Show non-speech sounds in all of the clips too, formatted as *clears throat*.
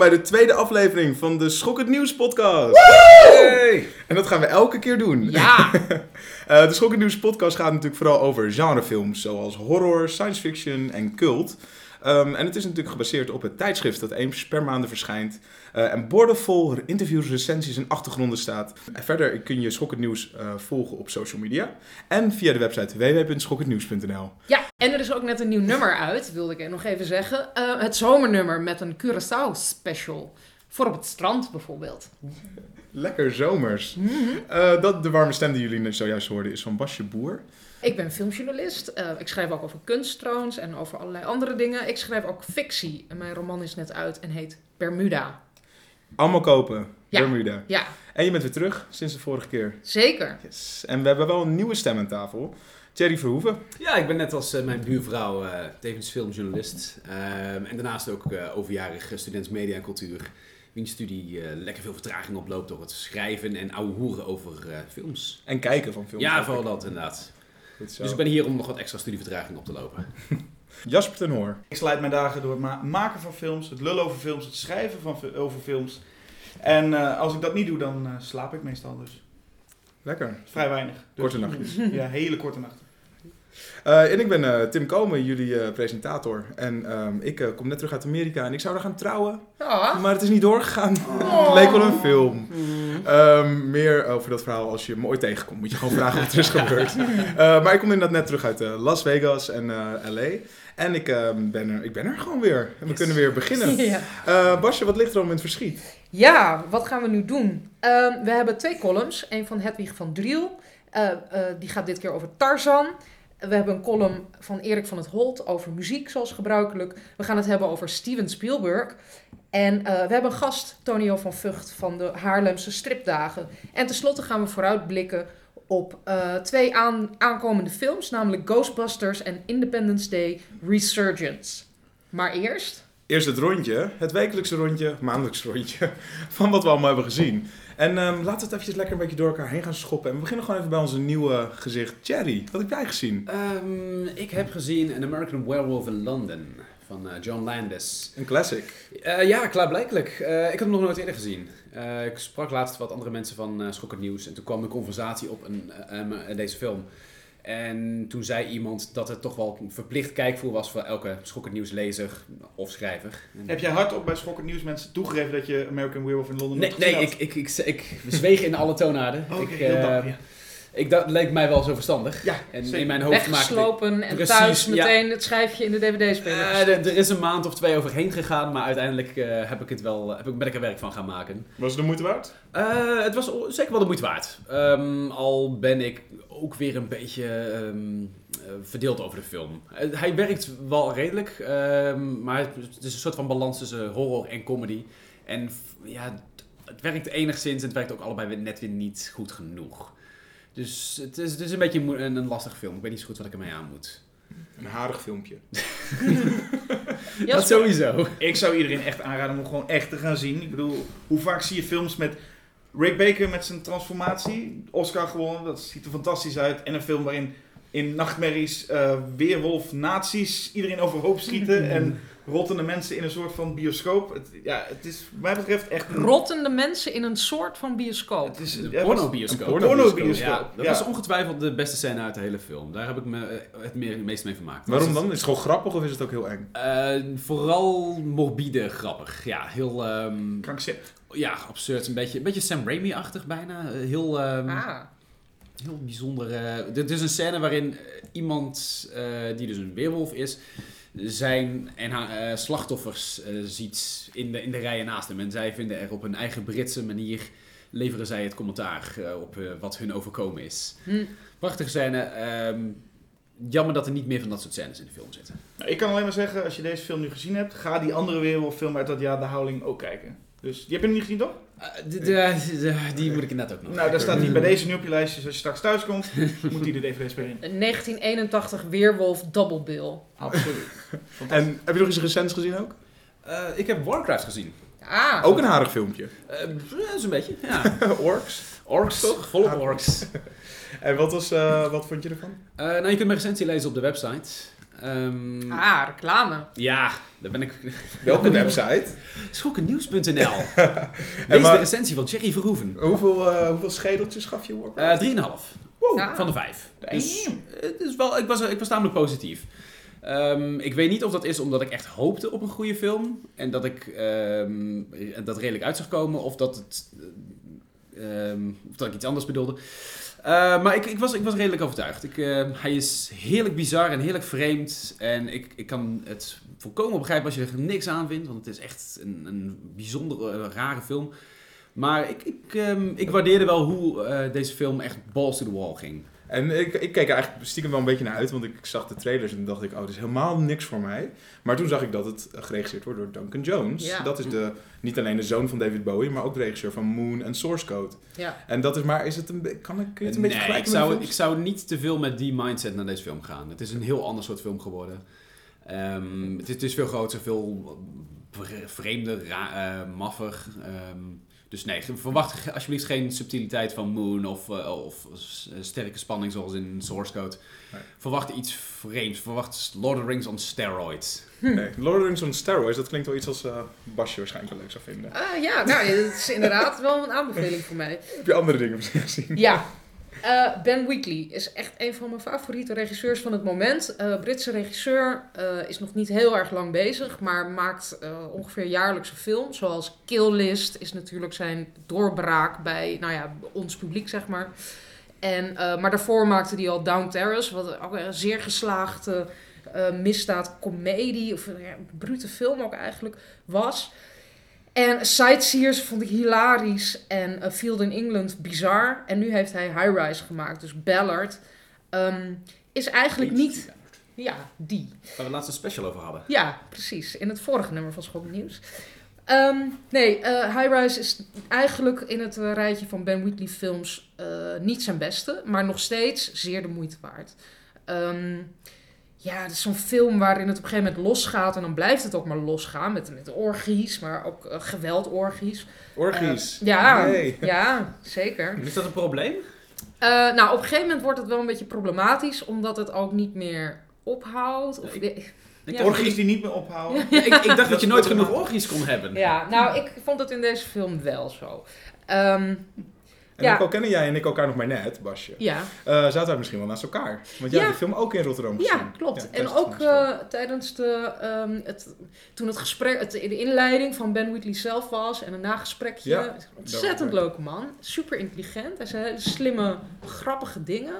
bij de tweede aflevering van de Schokkend Nieuws podcast. Hey! En dat gaan we elke keer doen. Ja! *laughs* Eh, de Schokkend Nieuws podcast gaat natuurlijk vooral over genrefilms, zoals horror, science fiction en cult. Um, en het is natuurlijk gebaseerd op het tijdschrift dat eens per maand verschijnt. Uh, en bordenvol interviews, recensies en achtergronden staat. En verder kun je Schokkend Nieuws uh, volgen op social media. En via de website www.schokkendnieuws.nl. Ja, en er is ook net een nieuw nummer uit, wilde ik nog even zeggen. Uh, het zomernummer met een Curaçao special. Voor op het strand bijvoorbeeld. Lekker zomers. Mm -hmm. dat, de warme stem die jullie zojuist hoorden is van Basje Boer. Ik ben filmjournalist. Uh, ik schrijf ook over kunst trouwens en over allerlei andere dingen. Ik schrijf ook fictie. En mijn roman is net uit en heet Bermuda. Allemaal kopen. Ja. Bermuda. Ja. En je bent weer terug sinds de vorige keer. Zeker. Yes. En we hebben wel een nieuwe stem aan tafel. Thierry Verhoeven. Ja, ik ben net als uh, mijn buurvrouw uh, tevens filmjournalist. en daarnaast ook overjarig student media en cultuur. Wiens studie lekker veel vertraging oploopt door het schrijven en ouwe hoeren over films. En kijken van films. Ja, vooral dat inderdaad. Dus ik ben hier om nog wat extra studievertraging op te lopen. *laughs* Jasper ten Hoor. Ik sluit mijn dagen door het ma maken van films, het lullen over films, het schrijven van, over films. En uh, als ik dat niet doe, dan uh, slaap ik meestal dus. Lekker. Vrij weinig. Dus, korte nachtjes. Ja, hele korte nachten. Uh, en ik ben uh, Tim Komen, jullie uh, presentator. En um, ik kom net terug uit Amerika en ik zou er gaan trouwen. Oh. Maar het is niet doorgegaan. Oh. het leek wel een film. Mm. Um, meer over dat verhaal als je me ooit tegenkomt. Moet je gewoon vragen wat er is *laughs* gebeurd. maar ik kom inderdaad net terug uit Las Vegas en LA. En ik, ben er, ik ben er gewoon weer. En we yes. kunnen weer beginnen. *laughs* ja. Basje, wat ligt er al in het verschiet? Ja, wat gaan we nu doen? We hebben twee columns. Eén van Hedwig van Driel. die gaat dit keer over Tarzan. We hebben een column van Erik van het Holt over muziek, zoals gebruikelijk. We gaan het hebben over Steven Spielberg. En uh, we hebben gast, Tonio van Vught, van de Haarlemse Stripdagen. En tenslotte gaan we vooruitblikken op uh, twee aan, aankomende films, namelijk Ghostbusters en Independence Day Resurgence. Maar eerst... Eerst het rondje, het wekelijkse rondje, maandelijkse rondje, *laughs* van wat we allemaal hebben gezien. En um, laten we het eventjes lekker een beetje door elkaar heen gaan schoppen. En we beginnen gewoon even bij onze nieuwe gezicht, Cherry. Wat heb jij gezien? Um, ik heb gezien An American Werewolf in London van uh, John Landis. Een classic. Uh, ja, klaarblijkelijk. Uh, ik heb hem nog nooit eerder gezien. ik sprak laatst wat andere mensen van Schokkend Nieuws. En toen kwam de conversatie op een, deze film. En toen zei iemand dat het toch wel een verplicht kijkvoer was voor elke Schokkend Nieuws lezer of schrijver. Heb jij hardop bij Schokkend Nieuws mensen toegegeven dat je American Werewolf in Londen Nee, nee ik, ik, ik, ik, zweeg in alle toonaarden. *laughs* Oh, ik, ik dat leek mij wel zo verstandig. Ja, en zeker. in mijn hoofd Weggeslopen maakte ik, en precies, thuis meteen ja. het schijfje in de dvd-speler. Uh, er is een maand of twee overheen gegaan, maar uiteindelijk uh, heb ik het wel, heb ik, ben ik er werk van gaan maken. Was het de moeite waard? Uh, het was zeker wel de moeite waard. Um, al ben ik ook weer een beetje um, verdeeld over de film. hij werkt wel redelijk, um, maar het is een soort van balans tussen horror en comedy. En ja, het werkt enigszins en het werkt ook allebei net weer niet goed genoeg. Dus het is, het is een beetje een, een lastig film. Ik weet niet zo goed wat ik ermee aan moet. Een harig filmpje. *laughs* dat sowieso. Ik zou iedereen echt aanraden om gewoon echt te gaan zien. Ik bedoel, hoe vaak zie je films met Rick Baker met zijn transformatie? Oscar gewonnen, dat ziet er fantastisch uit. En een film waarin in nachtmerries uh, weerwolf nazi's iedereen overhoop schieten. *laughs* en rottende mensen in een soort van bioscoop. Het, ja, het is wat mij betreft echt... Een... Rottende mensen in een soort van bioscoop. Het is een pornobioscoop. Een pornobioscoop. Ja, dat ja. was ongetwijfeld de beste scène uit de hele film. Daar heb ik me het, meer, het meest mee vermaakt. Waarom dan? Is het gewoon grappig of is het ook heel eng? Uh, vooral morbide grappig. Ja, heel... Um, Krankzinnig. Ja, absurd. Een beetje, een beetje Sam Raimi-achtig bijna. Heel... Um, ah. Heel bijzonder. Uh, dit is een scène waarin iemand uh, die dus een weerwolf is, zijn en haar, uh, slachtoffers uh, ziet in de, in de rijen naast hem. En zij vinden er op hun eigen Britse manier, leveren zij het commentaar uh, op wat hun overkomen is. Hm. Prachtige scène. Um, jammer dat er niet meer van dat soort scènes in de film zitten. Nou, ik kan alleen maar zeggen, als je deze film nu gezien hebt, ga die andere weerwolffilm uit dat jaar, The Howling, ook kijken. Dus die heb je nog niet gezien, toch? De, de, de, die moet ik net ook nog. Nou, daar staat niet bij deze nu op je lijstje. Dus als je straks thuis komt, *laughs* moet die de DVD-speler in. Een 1981 Weerwolf Double Bill. Absoluut. *laughs* en heb je nog eens een recent gezien ook? Uh, ik heb Warcraft gezien. Ah. Ook een harig filmpje. Uh, Zo'n beetje, ja. *laughs* orks? Orks, toch? Volop orks. en wat, was, uh, wat vond je ervan? nou, je kunt mijn recensie lezen op de website. Ehm, Ah, reclame. Ja, daar ben ik. Welke *laughs* website? Schokkennieuws.nl. *laughs* Lees maar- de recensie van Thierry Verhoeven. Hoeveel, eh, hoeveel schedeltjes gaf je Warcraft? Eh 3,5 Ja. van de 5. Dus, het is wel, ik, was, ik was namelijk positief. Ehm, ik weet niet of dat is omdat ik echt hoopte op een goede film. En dat ik ehm, dat redelijk uit zag komen. Of dat, het, eh, ehm, of dat ik iets anders bedoelde. Eh, maar ik, ik, was, ik was redelijk overtuigd. Ik, eh, hij is heerlijk bizar en heerlijk vreemd. En ik, ik kan het volkomen begrijpen als je er niks aan vindt. Want het is echt een, een bijzondere, rare film. Maar ik, ik, ehm, ik waardeerde wel hoe eh, deze film echt balls to the wall ging. En ik, ik keek er eigenlijk stiekem wel een beetje naar uit, want ik zag de trailers en dacht ik, oh, dit is helemaal niks voor mij. Maar toen zag ik dat het geregisseerd wordt door Duncan Jones. Ja. Dat is de, niet alleen de zoon van David Bowie, maar ook de regisseur van Moon en Source Code. Ja. En dat is maar, is het een, kan ik kun je het een beetje nee, ik vergelijken met zou, ik zou niet te veel met die mindset naar deze film gaan. Het is een heel ander soort film geworden. Ehm, het, is, het is veel groter, veel vre- vreemder, ra- eh, maffer. Ehm, dus nee, verwacht alsjeblieft geen subtiliteit van Moon of, eh, of sterke spanning zoals in Source Code. Nee. Verwacht iets vreemds. Verwacht Lord of the Rings on steroids. Nee, Lord of the Rings on Steroids, dat klinkt wel iets als eh Basje waarschijnlijk wel leuk zou vinden. Ah, ja, nou, het is inderdaad wel een aanbeveling voor mij. Heb je andere dingen misschien gezien? Ja. Eh, ben Wheatley is echt een van mijn favoriete regisseurs van het moment. Eh, Britse regisseur, eh, is nog niet heel erg lang bezig, maar maakt ongeveer jaarlijks een film. Zoals Kill List is natuurlijk zijn doorbraak bij nou ja, ons publiek, zeg maar. En, maar daarvoor maakte hij al Down Terrace, wat ook een zeer geslaagde misdaad comedie, of een brute film ook eigenlijk, was. En Sightseers vond ik hilarisch en uh, Field in England bizar. En nu heeft hij High Rise gemaakt, dus Ballard. ehm, is eigenlijk niet... Ja, die. Waar we laatst een special over hadden. Ja, precies. In het vorige nummer van Schok Nieuws. Ehm, nee, eh High Rise is eigenlijk in het eh, rijtje van Ben Wheatley films eh, niet zijn beste, maar nog steeds zeer de moeite waard. Ehm, ja, het is zo'n film waarin het op een gegeven moment losgaat en dan blijft het ook maar losgaan met, met orgies, maar ook eh, geweldorgies. Orgies. Eh, ja, Nee. ja, zeker. Is dat een probleem? Eh, nou, op een gegeven moment wordt het wel een beetje problematisch, omdat het ook niet meer ophoudt. Of, Ik- Ja. Orgies die niet meer ophouden. Ja, ik, ik dacht *laughs* dat je nooit genoeg een- orgies kon hebben. Ja, nou, ik vond het in deze film wel zo. Ehm, En Ja. ook al kennen jij en ik elkaar nog maar net, Basje, ja, eh, zaten wij misschien wel naast elkaar. Want jij Ja. hebt de film ook in Rotterdam gezien. ja, klopt. Ja, en ook eh, tijdens de, ehm, het, toen het gesprek, het, de inleiding van Ben Wheatley zelf was en een nagesprekje. Ja, Ontzettend leuke man. Super intelligent. Hij zei hele slimme, grappige dingen.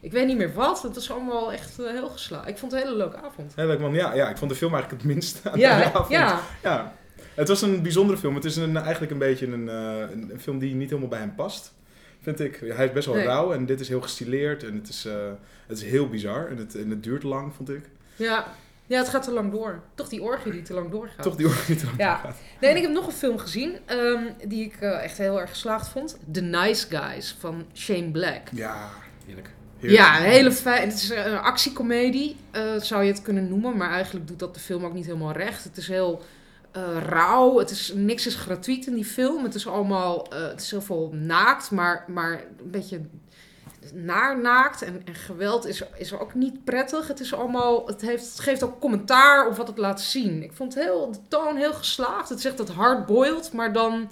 Ik weet niet meer wat. Het is allemaal echt eh, heel geslaagd. Ik vond het een hele leuke avond. Heel leuk man. Ja, ja, ik vond de film eigenlijk het minst aan Ja, de *laughs* avond. ja. Ja. Het was een bijzondere film. Het is een, eigenlijk een beetje een, een, een film die niet helemaal bij hem past. Vind ik. Hij is best wel Nee. rauw en dit is heel gestileerd en het is, eh, het is heel bizar. En het, en het duurt lang, vond ik. Ja. ja, het gaat te lang door. Toch die orgie die te lang doorgaat. Toch die oor niet eraan Ja. gaat. Nee, en ik heb nog een film gezien ehm, die ik eh, echt heel erg geslaagd vond. The Nice Guys van Shane Black. Ja, Heerlijk. heerlijk. Ja, een hele fijn. Het is eh, een actiecomedie, eh, zou je het kunnen noemen. Maar eigenlijk doet dat de film ook niet helemaal recht. Het is heel eh, rauw. Het is, niks is gratuit in die film. Het is allemaal, eh, het is heel veel naakt, maar, maar een beetje naar naakt. En, en geweld is, is ook niet prettig. Het is allemaal, het, heeft, het geeft ook commentaar op wat het laat zien. Ik vond heel, de toon heel geslaagd. Het zegt dat hardboiled, maar dan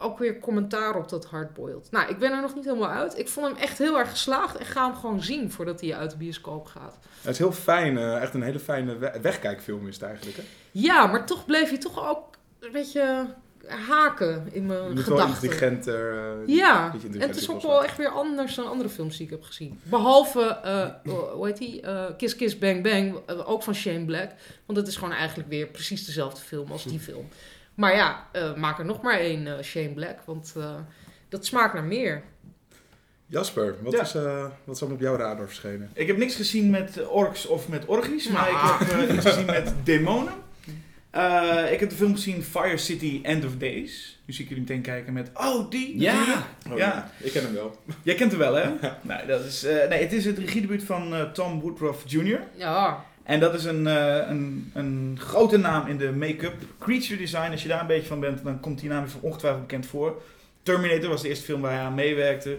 ook weer commentaar op dat hardboiled. Nou, ik ben er nog niet helemaal uit. Ik vond hem echt heel erg geslaagd en ga hem gewoon zien voordat hij uit de bioscoop gaat. Het is heel fijn. eh, echt een hele fijne we- wegkijkfilm is het eigenlijk. Hè? Ja, maar toch bleef je toch ook een beetje haken in Je mijn moet wel gedachten. intelligenter... eh, Ja, en het is ook wel echt weer anders dan andere films die ik heb gezien. Behalve, eh, *clears throat* hoe heet die? Eh, Kiss Kiss Bang Bang, ook van Shane Black. Want het is gewoon eigenlijk weer precies dezelfde film als die *clears throat* film. Maar ja, eh, maak er nog maar één eh, Shane Black, want eh, dat smaakt naar meer. Jasper, wat, Ja. is, eh, wat is op jouw radar verschenen? Ik heb niks gezien met orks of met orgies, maar ik heb eh, iets gezien met demonen. Eh, ik heb de film gezien Fire City End of Days. Nu zie ik jullie meteen kijken met, oh die Ja. Oh, Ja. Ik ken hem wel. Jij kent hem wel hè? *laughs* nou, dat is, eh, nee, het is het regiedebuut van eh, Tom Woodruff Jr. Ja, En dat is een, eh, een, een grote naam in de make-up. Creature design, als je daar een beetje van bent, dan komt die naam ongetwijfeld bekend voor. Terminator was de eerste film waar hij aan meewerkte.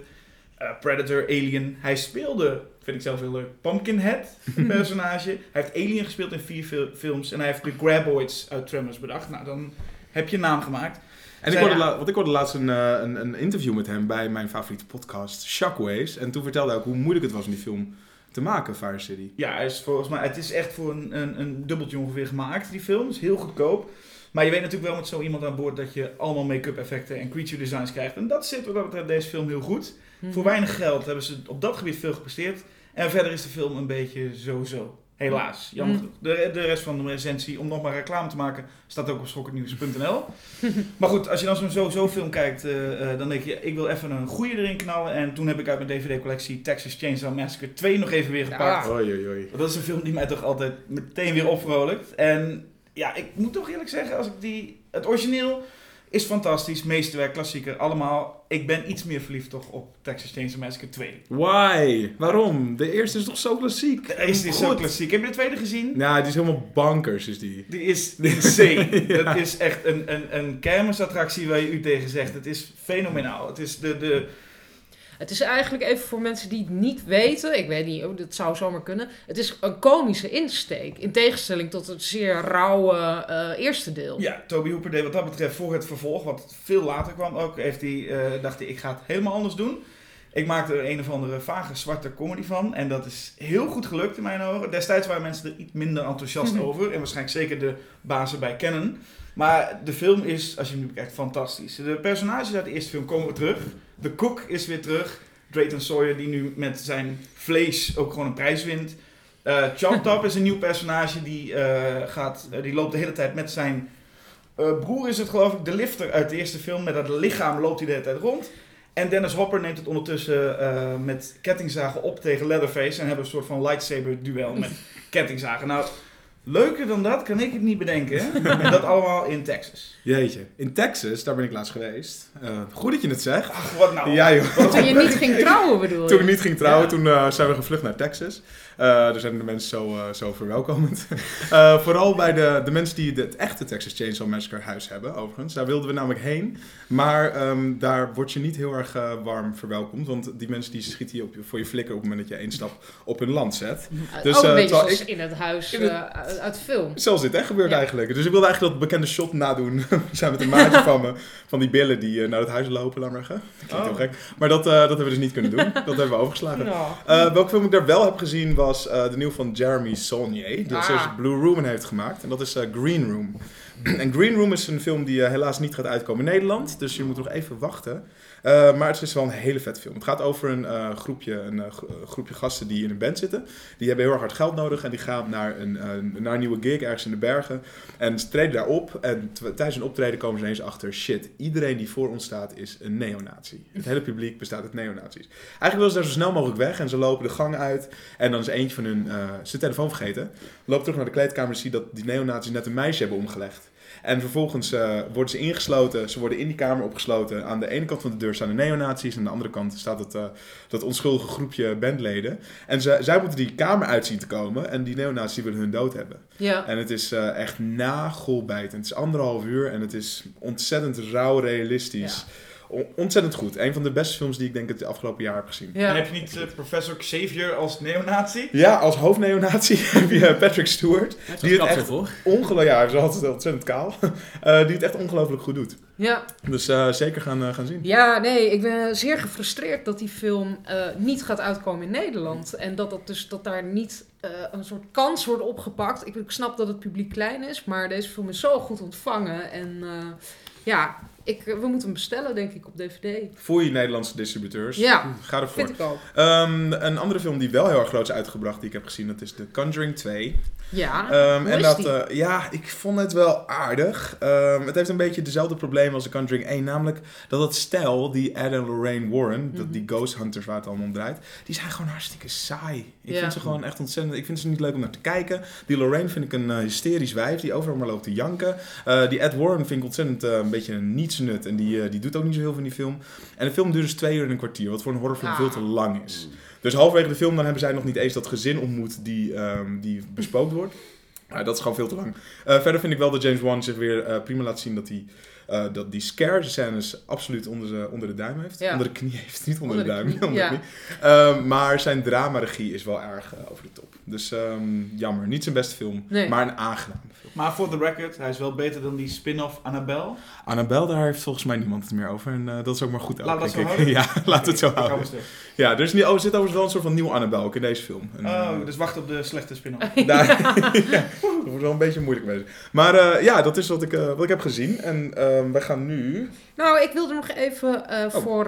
eh, Predator, Alien. Hij speelde, vind ik zelf heel leuk, Pumpkinhead *laughs* personage. hij heeft Alien gespeeld in vier fil- films. En hij heeft de Graboids uit Tremors bedacht. Nou, dan heb je een naam gemaakt. En ik hoorde, want ik hoorde laatst een, eh, een, een interview met hem bij mijn favoriete podcast, Shockwaves. En toen vertelde hij ook hoe moeilijk het was om die film te maken, Fire City. Ja, is volgens mij, het is echt voor een, een, een dubbeltje ongeveer gemaakt, die film. is heel goedkoop. Maar je weet natuurlijk wel met zo iemand aan boord dat je allemaal make-up effecten en creature designs krijgt. En dat zit wat dat betreft deze film heel goed. Mhm. Voor weinig geld hebben ze op dat gebied veel gepresteerd. En verder is de film een beetje zo-zo. Helaas, jammer Mm. genoeg. De, de rest van de recensie, om nog maar reclame te maken, staat ook op schokkendnieuws.nl. *laughs* maar goed, als je dan zo'n zo-zo film kijkt, eh, eh, dan denk je, ik wil even een goede erin knallen. En toen heb ik uit mijn DVD-collectie Texas Chainsaw Massacre 2 nog even weer gepakt. Ja. Oei, oei, oei. Want Dat is een film die mij toch altijd meteen weer opvrolijkt. En ja, ik moet toch eerlijk zeggen, als ik die... Het origineel is fantastisch, meesterwerk, klassieker, allemaal. Ik ben iets meer verliefd toch op Texas Chainsaw Massacre 2. Why? Waarom? De eerste is toch zo klassiek? De eerste is zo klassiek. Heb je de tweede gezien? Ja, die is helemaal bankers, is die. Die is insane. *laughs* Ja. Dat is echt een, een, een kermisattractie waar je u tegen zegt. Het is fenomenaal. Het is de... de Het is eigenlijk even voor mensen die het niet weten. Ik weet niet, oh, dat zou zomaar kunnen. Het is een komische insteek. In tegenstelling tot het zeer rauwe eh, eerste deel. ja, Toby Hooper deed wat dat betreft voor het vervolg, wat veel later kwam ook, heeft hij, eh, dacht hij, ik ga het helemaal anders doen. Ik maakte er een of andere vage zwarte comedy van. En dat is heel goed gelukt in mijn ogen. Destijds waren mensen er iets minder enthousiast Mhm. over. En waarschijnlijk zeker de bazen bij kennen. Maar de film is, als je hem nu bekijkt, fantastisch. De personages uit de eerste film komen weer terug. De cook is weer terug. Drayton Sawyer, die nu met zijn vlees ook gewoon een prijs wint. Chop *laughs* Top is een nieuw personage. Die, eh, gaat, eh, die loopt de hele tijd met zijn broer, is het geloof ik, de lifter uit de eerste film. Met dat lichaam loopt hij de hele tijd rond. En Dennis Hopper neemt het ondertussen met kettingzagen op tegen Leatherface. En hebben een soort van lightsaber duel met *laughs* kettingzagen. Nou, leuker dan dat kan ik het niet bedenken. En *laughs* dat allemaal in Texas. Jeetje. In Texas, daar ben ik laatst geweest. Eh, goed dat je het zegt. Ach, wat nou? Ja, joh. Toen je niet ging *laughs* trouwen, bedoel je? Toen ik niet ging trouwen, Ja. toen eh, zijn we gevlucht naar Texas. Eh daar zijn de mensen zo, eh, zo verwelkomend. *laughs* Eh, vooral bij de, de mensen die het echte Texas Chainsaw Massacre huis hebben, overigens. Daar wilden we namelijk heen. Maar ehm, daar word je niet heel erg warm verwelkomd. Want die mensen die schieten je op, je- voor je flikker op het moment dat je één stap op hun land zet. Uh, Dus, ook een eh, beetje terwijl zoals ik- in het huis in het- eh, uit, uit de film. Zoals dit echt gebeurt Ja. eigenlijk. Dus ik wilde eigenlijk dat bekende shot nadoen. *laughs* we zijn met een maatje van me, van die billen die eh, naar het huis lopen, laat maar zeggen. Dat klinkt Oh. heel gek. Maar dat, eh, dat hebben we dus niet kunnen doen. Dat hebben we *laughs* overgeslagen. Nou. Eh, welke film ik daar wel heb gezien was eh, de nieuw van Jeremy Saulnier, die Ah. Blue Room heeft gemaakt. En dat is eh, Green Room. en Green Room is een film die eh, helaas niet gaat uitkomen in Nederland, dus je moet nog even wachten. Eh, maar het is wel een hele vet film. Het gaat over een, eh, groepje, een eh, eh, groepje gasten die in een band zitten. Die hebben heel erg hard geld nodig en die gaan naar een, naar een nieuwe gig ergens in de bergen. En ze treden daar op en tijdens een optreden komen ze ineens achter... shit, iedereen die voor ons staat is een neonazi. Het hele publiek bestaat uit neonazis. Eigenlijk willen ze daar zo snel mogelijk weg en ze lopen de gang uit. En dan is eentje van hun zijn telefoon vergeten. Loopt terug naar de kleedkamer en ziet dat die neonazis net een meisje hebben omgelegd. En vervolgens eh, worden ze ingesloten. Ze worden in die kamer opgesloten. Aan de ene kant van de deur staan de neonazis. En aan de andere kant staat het, eh, dat onschuldige groepje bandleden. En ze, zij moeten die kamer uit zien te komen. En die neonazis willen hun dood hebben. Ja. En het is eh, echt nagelbijtend. Het is anderhalf uur en het is ontzettend rauw realistisch. On- ontzettend goed. Een van de beste films die ik denk het de afgelopen jaar heb gezien. Ja. En heb je niet eh, professor Xavier als neonazi? Ja, als hoofdneonatie *laughs* heb je Patrick Stewart. Het Die het echt-. Ongelooflijk, ja, hij is altijd ontzettend kaal. *laughs* Eh, die het echt ongelooflijk goed doet. ja. Dus eh, zeker gaan, eh, gaan zien. Ja, nee, ik ben zeer gefrustreerd dat die film eh, niet gaat uitkomen in Nederland. En dat, dat, dus, dat daar niet eh, een soort kans wordt opgepakt. Ik, ik snap dat het publiek klein is, maar deze film is zo goed ontvangen. En eh, ja, ik, we moeten hem bestellen, denk ik, op DVD. Voor je Nederlandse distributeurs. Ja, Ga ervoor. vind ik ook. Ehm, een andere film die wel heel erg groot is uitgebracht, die ik heb gezien, dat is The Conjuring 2. Ja, Ehm, hoe en is dat, die? eh, ja, ik vond het wel aardig. Ehm, het heeft een beetje dezelfde probleem als The Conjuring 1, namelijk dat het stijl, die Ed en Lorraine Warren, dat Mhm. die Ghost Hunters waar het allemaal om draait, die zijn gewoon hartstikke saai. Ik Ja. vind ze gewoon echt ontzettend, ik vind ze niet leuk om naar te kijken. Die Lorraine vind ik een eh, hysterisch wijf, die overal maar loopt te janken. Eh, die Ed Warren vind ik ontzettend een beetje een nietsnut en die, eh, die doet ook niet zo heel veel in die film. En de film duurt dus twee uur en een kwartier, wat voor een horrorfilm Ah. veel te lang is. Dus halverwege de film dan hebben zij nog niet eens dat gezin ontmoet die, ehm, die bespookt wordt. Maar dat is gewoon veel te lang. Eh, verder vind ik wel dat James Wan zich weer eh, prima laat zien dat hij eh, dat die scare scènes absoluut onder de, onder de duim heeft. Ja. Onder de knie heeft, niet onder, Onder de *laughs* de duim. onder ja. de. Ehm, maar zijn dramaregie is wel erg over de top. Dus ehm, jammer, niet zijn beste film, Nee. maar een aangename film. Maar voor the record, hij is wel beter dan die spin-off Annabelle. Annabelle, daar heeft volgens mij niemand het meer over. En eh, dat is ook maar goed. ook, Laat dat zo houden? *laughs* Ja, laat het zo houden. Ja, er, is niet, oh, er zit overigens wel een soort van nieuwe Annabelle ook in deze film. En, Oh, eh, dus wacht op de slechte spin-off. *laughs* Daar, *laughs* ja, dat wordt wel een beetje moeilijk bezig. Maar eh, ja, dat is wat ik, eh, wat ik heb gezien. En ehm, wij gaan nu... Nou, ik wilde nog even eh, Oh. voor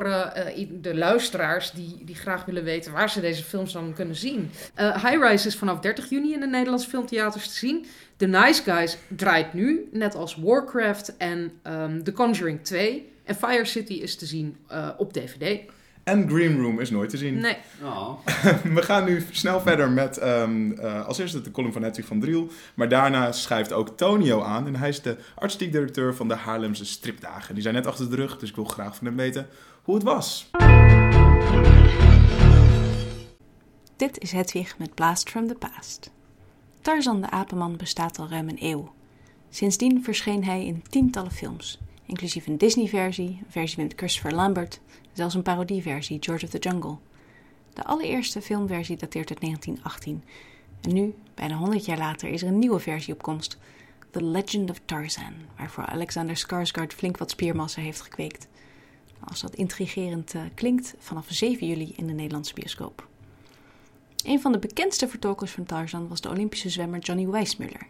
de luisteraars die, die graag willen weten waar ze deze films dan kunnen zien. Eh High Rise is vanaf 30 juni in de Nederlandse filmtheaters te zien. The Nice Guys draait nu, net als Warcraft en ehm, The Conjuring 2. En Fire City is te zien eh, op DVD. En Green Room is nooit te zien. Nee, Oh. *laughs* We gaan nu snel verder met ehm, eh, als eerste de column van Hedwig van Driel. Maar daarna schrijft ook Tonio aan. En hij is de artistiek directeur van de Haarlemse Stripdagen. Die zijn net achter de rug, dus ik wil graag van hem weten hoe het was. Dit is Hedwig met Blast from the Past. Tarzan de Apenman bestaat al ruim een eeuw. Sindsdien verscheen hij in tientallen films, inclusief een Disney-versie, een versie met Christopher Lambert, zelfs een parodieversie, George of the Jungle. De allereerste filmversie dateert uit 1918 en nu, bijna 100 jaar later, is er een nieuwe versie op komst, The Legend of Tarzan, waarvoor Alexander Skarsgård flink wat spiermassa heeft gekweekt. Als dat intrigerend eh, klinkt, vanaf 7 juli in de Nederlandse bioscoop. Een van de bekendste vertolkers van Tarzan was de Olympische zwemmer Johnny Weissmuller.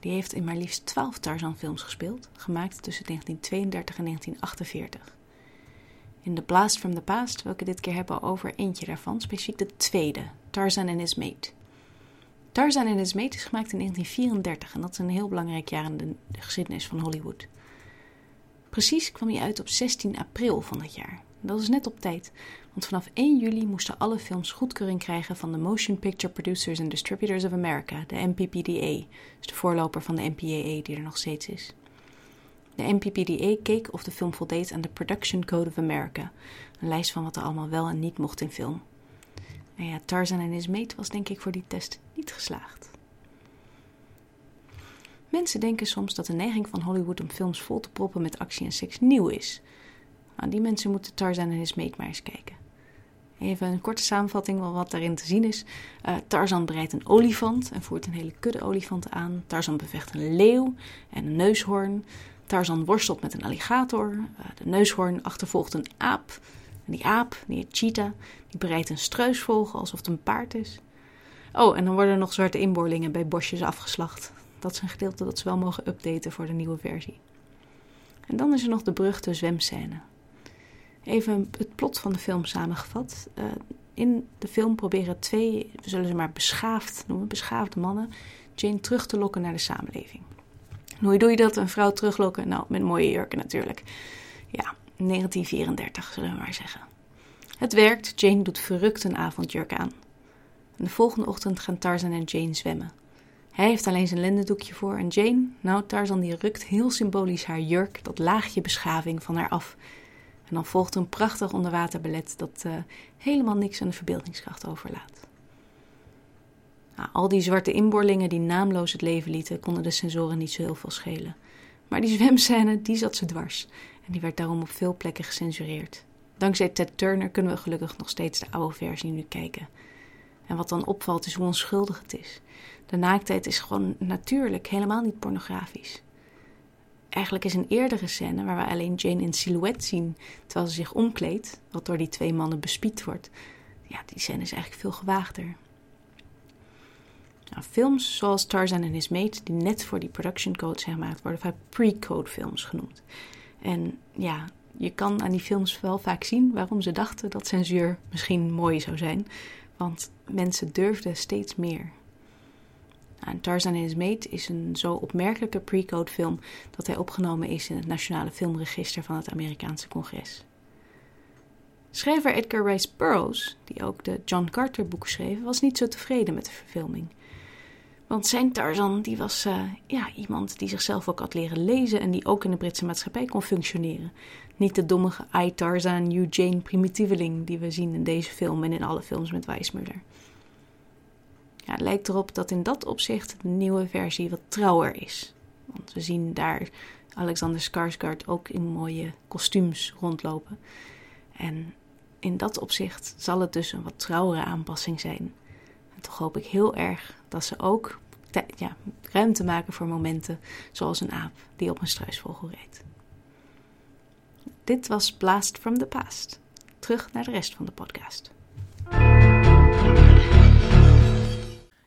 Die heeft in maar liefst 12 Tarzan-films gespeeld, gemaakt tussen 1932 en 1948. In The Blast from the Past het dit keer hebben over eentje daarvan, specifiek de tweede, Tarzan and His Mate. Tarzan and His Mate is gemaakt in 1934 en dat is een heel belangrijk jaar in de geschiedenis van Hollywood. Precies kwam hij uit op 16 april van dat jaar. Dat is net op tijd, want vanaf 1 juli moesten alle films goedkeuring krijgen van de Motion Picture Producers and Distributors of America, de MPPDA, dus de voorloper van de MPAA die er nog steeds is. De MPPDA keek of de film voldeed aan de Production Code of America, een lijst van wat er allemaal wel en niet mocht in film. En ja, Tarzan en his mate was denk ik voor die test niet geslaagd. Mensen denken soms dat de neiging van Hollywood om films vol te proppen met actie en seks nieuw is. Nou, die mensen moeten Tarzan en his mate maar eens kijken. Even een korte samenvatting van wat daarin te zien is. Eh, Tarzan bereidt een olifant en voert een hele kudde olifanten aan. Tarzan bevecht een leeuw en een neushoorn. Tarzan worstelt met een alligator. Eh, de neushoorn achtervolgt een aap. En die aap, die heet Cheetah, die bereidt een struisvogel alsof het een paard is. Oh, en dan worden er nog zwarte inboorlingen bij bosjes afgeslacht. Dat is een gedeelte dat ze wel mogen updaten voor de nieuwe versie. En dan is er nog de beruchte zwemscène. Even het plot van de film samengevat. Uh, in de film proberen twee, we zullen ze maar beschaafd noemen, beschaafde mannen, Jane terug te lokken naar de samenleving. En hoe doe je dat? Een vrouw teruglokken? Nou, met mooie jurken natuurlijk. Ja, 1934 zullen we maar zeggen. Het werkt, Jane doet verrukt een avondjurk aan. En de volgende ochtend gaan Tarzan en Jane zwemmen. Hij heeft alleen zijn lendendoekje voor en Jane, nou Tarzan die rukt heel symbolisch haar jurk, dat laagje beschaving van haar af. En dan volgt een prachtig onderwaterballet dat uh, helemaal niks aan de verbeeldingskracht overlaat. Nou, al die zwarte inboorlingen die naamloos het leven lieten, konden de sensoren niet zo heel veel schelen. Maar die zwemscène, die zat ze dwars. En die werd daarom op veel plekken gecensureerd. Dankzij Ted Turner kunnen we gelukkig nog steeds de oude versie nu kijken. En wat dan opvalt is hoe onschuldig het is. De naaktheid is gewoon natuurlijk, helemaal niet pornografisch. Eigenlijk is een eerdere scène waar we alleen Jane in silhouet zien terwijl ze zich omkleedt, wat door die twee mannen bespied wordt. Ja, die scène is eigenlijk veel gewaagder. Nou, films zoals Tarzan en His Mate, die net voor die production code zijn gemaakt, worden vaak pre-code films genoemd. En ja, je kan aan die films wel vaak zien waarom ze dachten dat censuur misschien mooi zou zijn. Want mensen durfden steeds meer. Nou, Tarzan en His Mate is een zo opmerkelijke pre-code film dat hij opgenomen is in het Nationale Filmregister van het Amerikaanse Congres. Schrijver Edgar Rice Burroughs, die ook de John Carter boek schreef, was niet zo tevreden met de verfilming. Want zijn Tarzan die was uh, ja, iemand die zichzelf ook had leren lezen en die ook in de Britse maatschappij kon functioneren. Niet de dommige I Tarzan, Jane primitieveling die we zien in deze film en in alle films met Weissmuller. Ja, het lijkt erop dat in dat opzicht de nieuwe versie wat trouwer is. Want we zien daar Alexander Skarsgård ook in mooie kostuums rondlopen. En in dat opzicht zal het dus een wat trouwere aanpassing zijn. Toch hoop ik heel erg dat ze ook ja, ruimte maken voor momenten zoals een aap die op een struisvogel reed. Dit was Blast from the Past. Terug naar de rest van de podcast.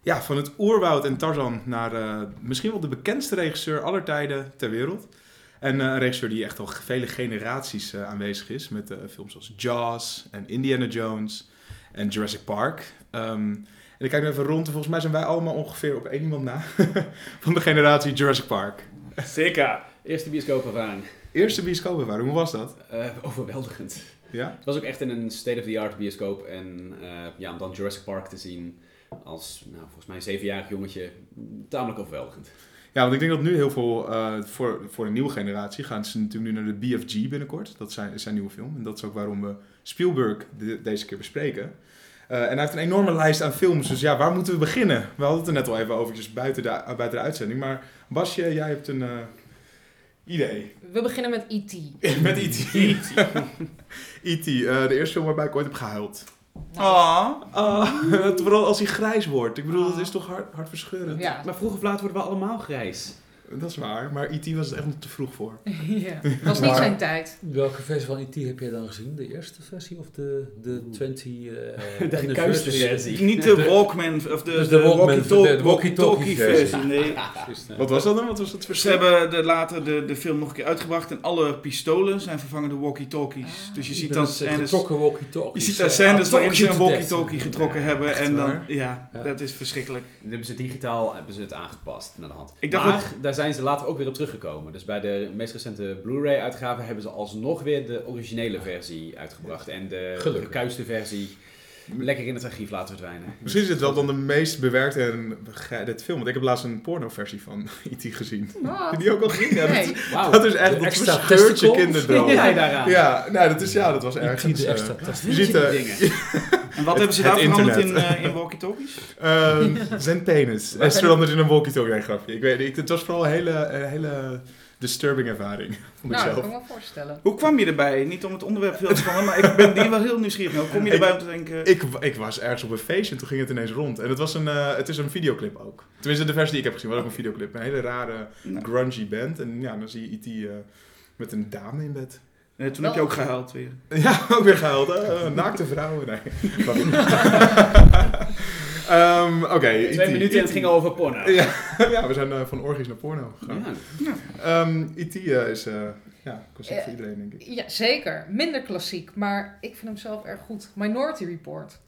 Ja, van het oerwoud en Tarzan naar eh, misschien wel de bekendste regisseur aller tijden ter wereld. En eh, een regisseur die echt al vele generaties eh, aanwezig is. Met films zoals Jaws en Indiana Jones en Jurassic Park. Ehm, en ik kijk nu even rond en volgens mij zijn wij allemaal ongeveer op één iemand na. *laughs* van de generatie Jurassic Park. Zeker. Eerste bioscoopervaring. Eerste bioscoopervaring, hoe was dat? Overweldigend. Ja? Het was ook echt in een state-of-the-art bioscoop. En ja, om dan Jurassic Park te zien als, nou, volgens mij een zevenjarig jongetje, tamelijk overweldigend. Ja, want ik denk dat nu heel veel, eh, voor, voor een nieuwe generatie, gaan ze natuurlijk nu naar de BFG binnenkort. Dat is zijn, is zijn nieuwe film. En dat is ook waarom we Spielberg de- deze keer bespreken. Eh, en hij heeft een enorme lijst aan films, dus ja, waar moeten we beginnen? We hadden het er net al even over, buiten de, buiten de uitzending. Maar Basje, jij hebt een eh, idee. We beginnen met E E.T. *laughs* Met E.T. E.T., *laughs* eh, de eerste film waarbij ik ooit heb gehuild. Ah. Ah, *laughs* vooral als hij grijs wordt. Ik bedoel, dat is toch hard, hartverscheurend. Ja. Maar vroeg of laat worden we allemaal grijs. Dat is waar, maar E.T. was het echt nog te vroeg voor. *laughs* ja. Dat was niet Maar- zijn tijd. Welke versie van E.T. heb jij dan gezien? De eerste versie of de, de 20... eh *laughs* De gekuiste versie. Niet de Walkman of de, Dus de, walkie-talkie versie. versie. Nee. *laughs* Wat was dat dan? Wat was het Ze verschil? hebben de, later de, de film nog een keer uitgebracht en alle pistolen zijn vervangen door walkie-talkies. Ah. Dus je ziet Dat dan scènes, getrokken je ziet daar scènes waarin ze een walkie-talkie getrokken hebben en dan, ja, Ja. dat is verschrikkelijk. Dan hebben ze digitaal hebben ze het aangepast naar de hand. Ik dacht daar zijn ze later ook weer op teruggekomen. Dus bij de meest recente Blu-ray uitgave hebben ze alsnog weer de originele versie uitgebracht. En de gekuiste versie lekker in het archief laten verdwijnen. Misschien is het wel dan de meest bewerkte en begeleide film. Want ik heb laatst een pornoversie van *laughs* E.T. gezien. Wat? Heb je die ook al gezien? Ja, dat, Nee. Wauw. dat is echt De dat extra verscheurt je testicle? kinderdroom. Ja, Ja, daaraan. ja nou, dat, is, ja, dat was ergens... de eh, extra je ziet... eh, dingen. *laughs* En wat hebben ze daar veranderd in, internet. eh, in walkie-talkies? *laughs* ehm, zijn penis. En ze veranderd in een walkie-talkie. Nee, grapje. Ik weet niet. Het was vooral een hele, een hele disturbing ervaring. *laughs* Nou, dat kan ik me wel voorstellen. Hoe kwam je erbij? Niet om het onderwerp veel te spannen, maar ik ben hier wel heel nieuwsgierig naar. Hoe kom je erbij om te denken... Ik, ik was ergens op een feestje en toen ging het ineens rond. En het, was een, eh, het is een videoclip ook. Tenminste, de versie die ik heb gezien was ook een videoclip. Een hele rare, Nou, grungy band. En ja, dan zie je E.T. eh, met een dame in bed. eh, toen heb je ook gehuild weer. *laughs* Ja, ook weer gehuild. hè? Eh, naakte vrouwen. Nee. *laughs* Ehm, Oké. Twee E.T. minuten en het ging over porno. Ja, *laughs* ja, we zijn eh, van orgies naar porno gegaan. Ja. Ehm, E.T. eh, is eh ja, concept voor iedereen, denk ik. Ja, zeker. Minder klassiek, maar ik vind hem zelf erg goed. Minority Report.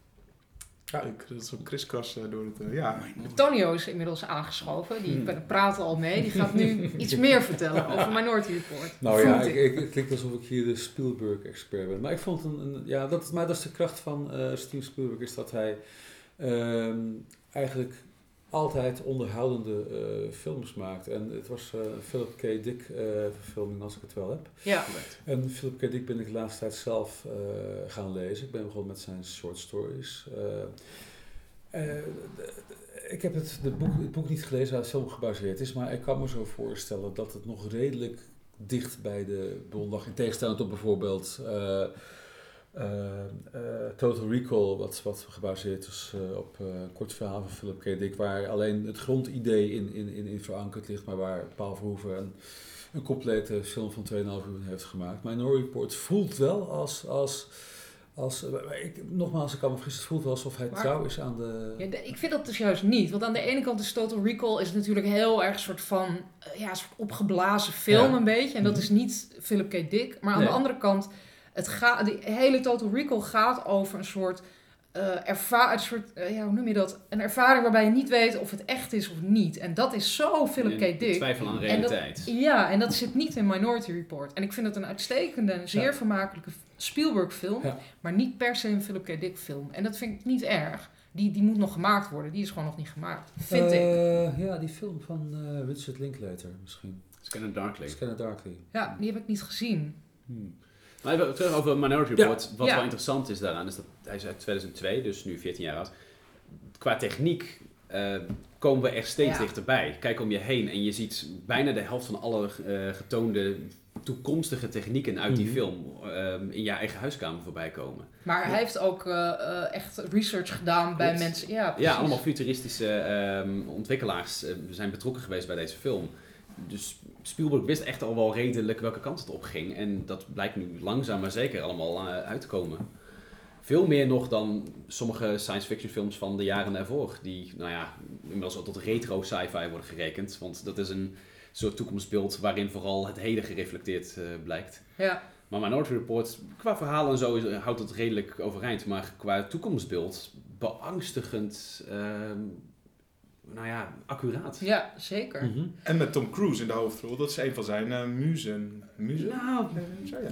Ja, ik, dat is zo'n kriskras door het... ja. Tonio is inmiddels aangeschoven. Die Hmm. ben- praat al mee. Die gaat nu *laughs* iets meer vertellen over Minority Report. Nou ja, ik, ik, het klinkt alsof ik hier de Spielberg-expert ben. Maar ik vond een, een ja, dat, maar dat is de kracht van eh Steven Spielberg, is dat hij ehm, eigenlijk altijd onderhoudende eh, films maakt. En het was een Philip K. Dick eh, verfilming, als ik het wel heb. Ja. En Philip K. Dick ben ik de laatste tijd zelf gaan lezen. Ik ben begonnen met zijn short stories. Ik heb het, de boek, het boek niet gelezen waar het film gebaseerd is, maar ik kan me zo voorstellen dat het nog redelijk dicht bij de bron lag. In tegenstelling tot bijvoorbeeld Total Recall, wat, wat gebaseerd is eh, op eh, een kort verhaal van Philip K. Dick, waar alleen het grondidee in, in, in, in verankerd ligt, maar waar Paul Verhoeven een, een complete film van 2,5 uur heeft gemaakt. Minority Report voelt wel als... als als, eh, ik, nogmaals, ik kan me vergissen, het voelt wel alsof hij Maar- trouw is aan de... Ja, de- ik vind dat dus juist niet. Want aan de ene kant is Total Recall is natuurlijk heel erg soort van eh, ja, een soort opgeblazen film Ja. een beetje. En dat Mhm. is niet Philip K. Dick. Maar aan Nee. de andere kant, het gaat, de hele Total Recall gaat over een soort, eh erva een soort eh, ja, hoe noem je dat? Een ervaring waarbij je niet weet of het echt is of niet. En dat is zo Philip K. Dick. Twijfel aan En dat- realiteit. Ja, en dat zit niet in Minority Report. En ik vind het een uitstekende en zeer Ja. vermakelijke Spielberg film. Ja. Maar niet per se een Philip K. Dick film. En dat vind ik niet erg. Die, die moet nog gemaakt worden. Die is gewoon nog niet gemaakt. Vind ik. Eh, Ja, die film van eh Richard Linklater misschien. Scanner Darkly. Scanner Darkly. Ja, die heb ik niet gezien. Hmm. Maar even terug over Minority Ja. Report. Wat Ja. wel interessant is daaraan, is dat hij is uit 2002, dus nu 14 jaar oud. Qua techniek eh, komen we echt steeds Ja. dichterbij. Kijk om je heen en je ziet bijna de helft van alle eh, getoonde toekomstige technieken uit die Mhm. film ehm, in je eigen huiskamer voorbij komen. Maar hij heeft ook eh, echt research gedaan bij mensen. Ja, allemaal futuristische ehm, ontwikkelaars zijn betrokken geweest bij deze film. Dus Spielberg wist echt al wel redelijk welke kant het op ging. En dat blijkt nu langzaam maar zeker allemaal eh, uit te komen. Veel meer nog dan sommige science fiction films van de jaren daarvoor. Die, nou ja, inmiddels ook tot retro sci-fi worden gerekend. Want dat is een soort toekomstbeeld waarin vooral het heden gereflecteerd eh, blijkt. Ja. Maar Minority Report, qua verhaal en zo, is- houdt het redelijk overeind. Maar qua toekomstbeeld, beangstigend, ehm, nou ja, accuraat. ja, zeker. Mhm. En met Tom Cruise in de hoofdrol. Dat is een van zijn eh, muzen. Muzen? Nou, zo, ja.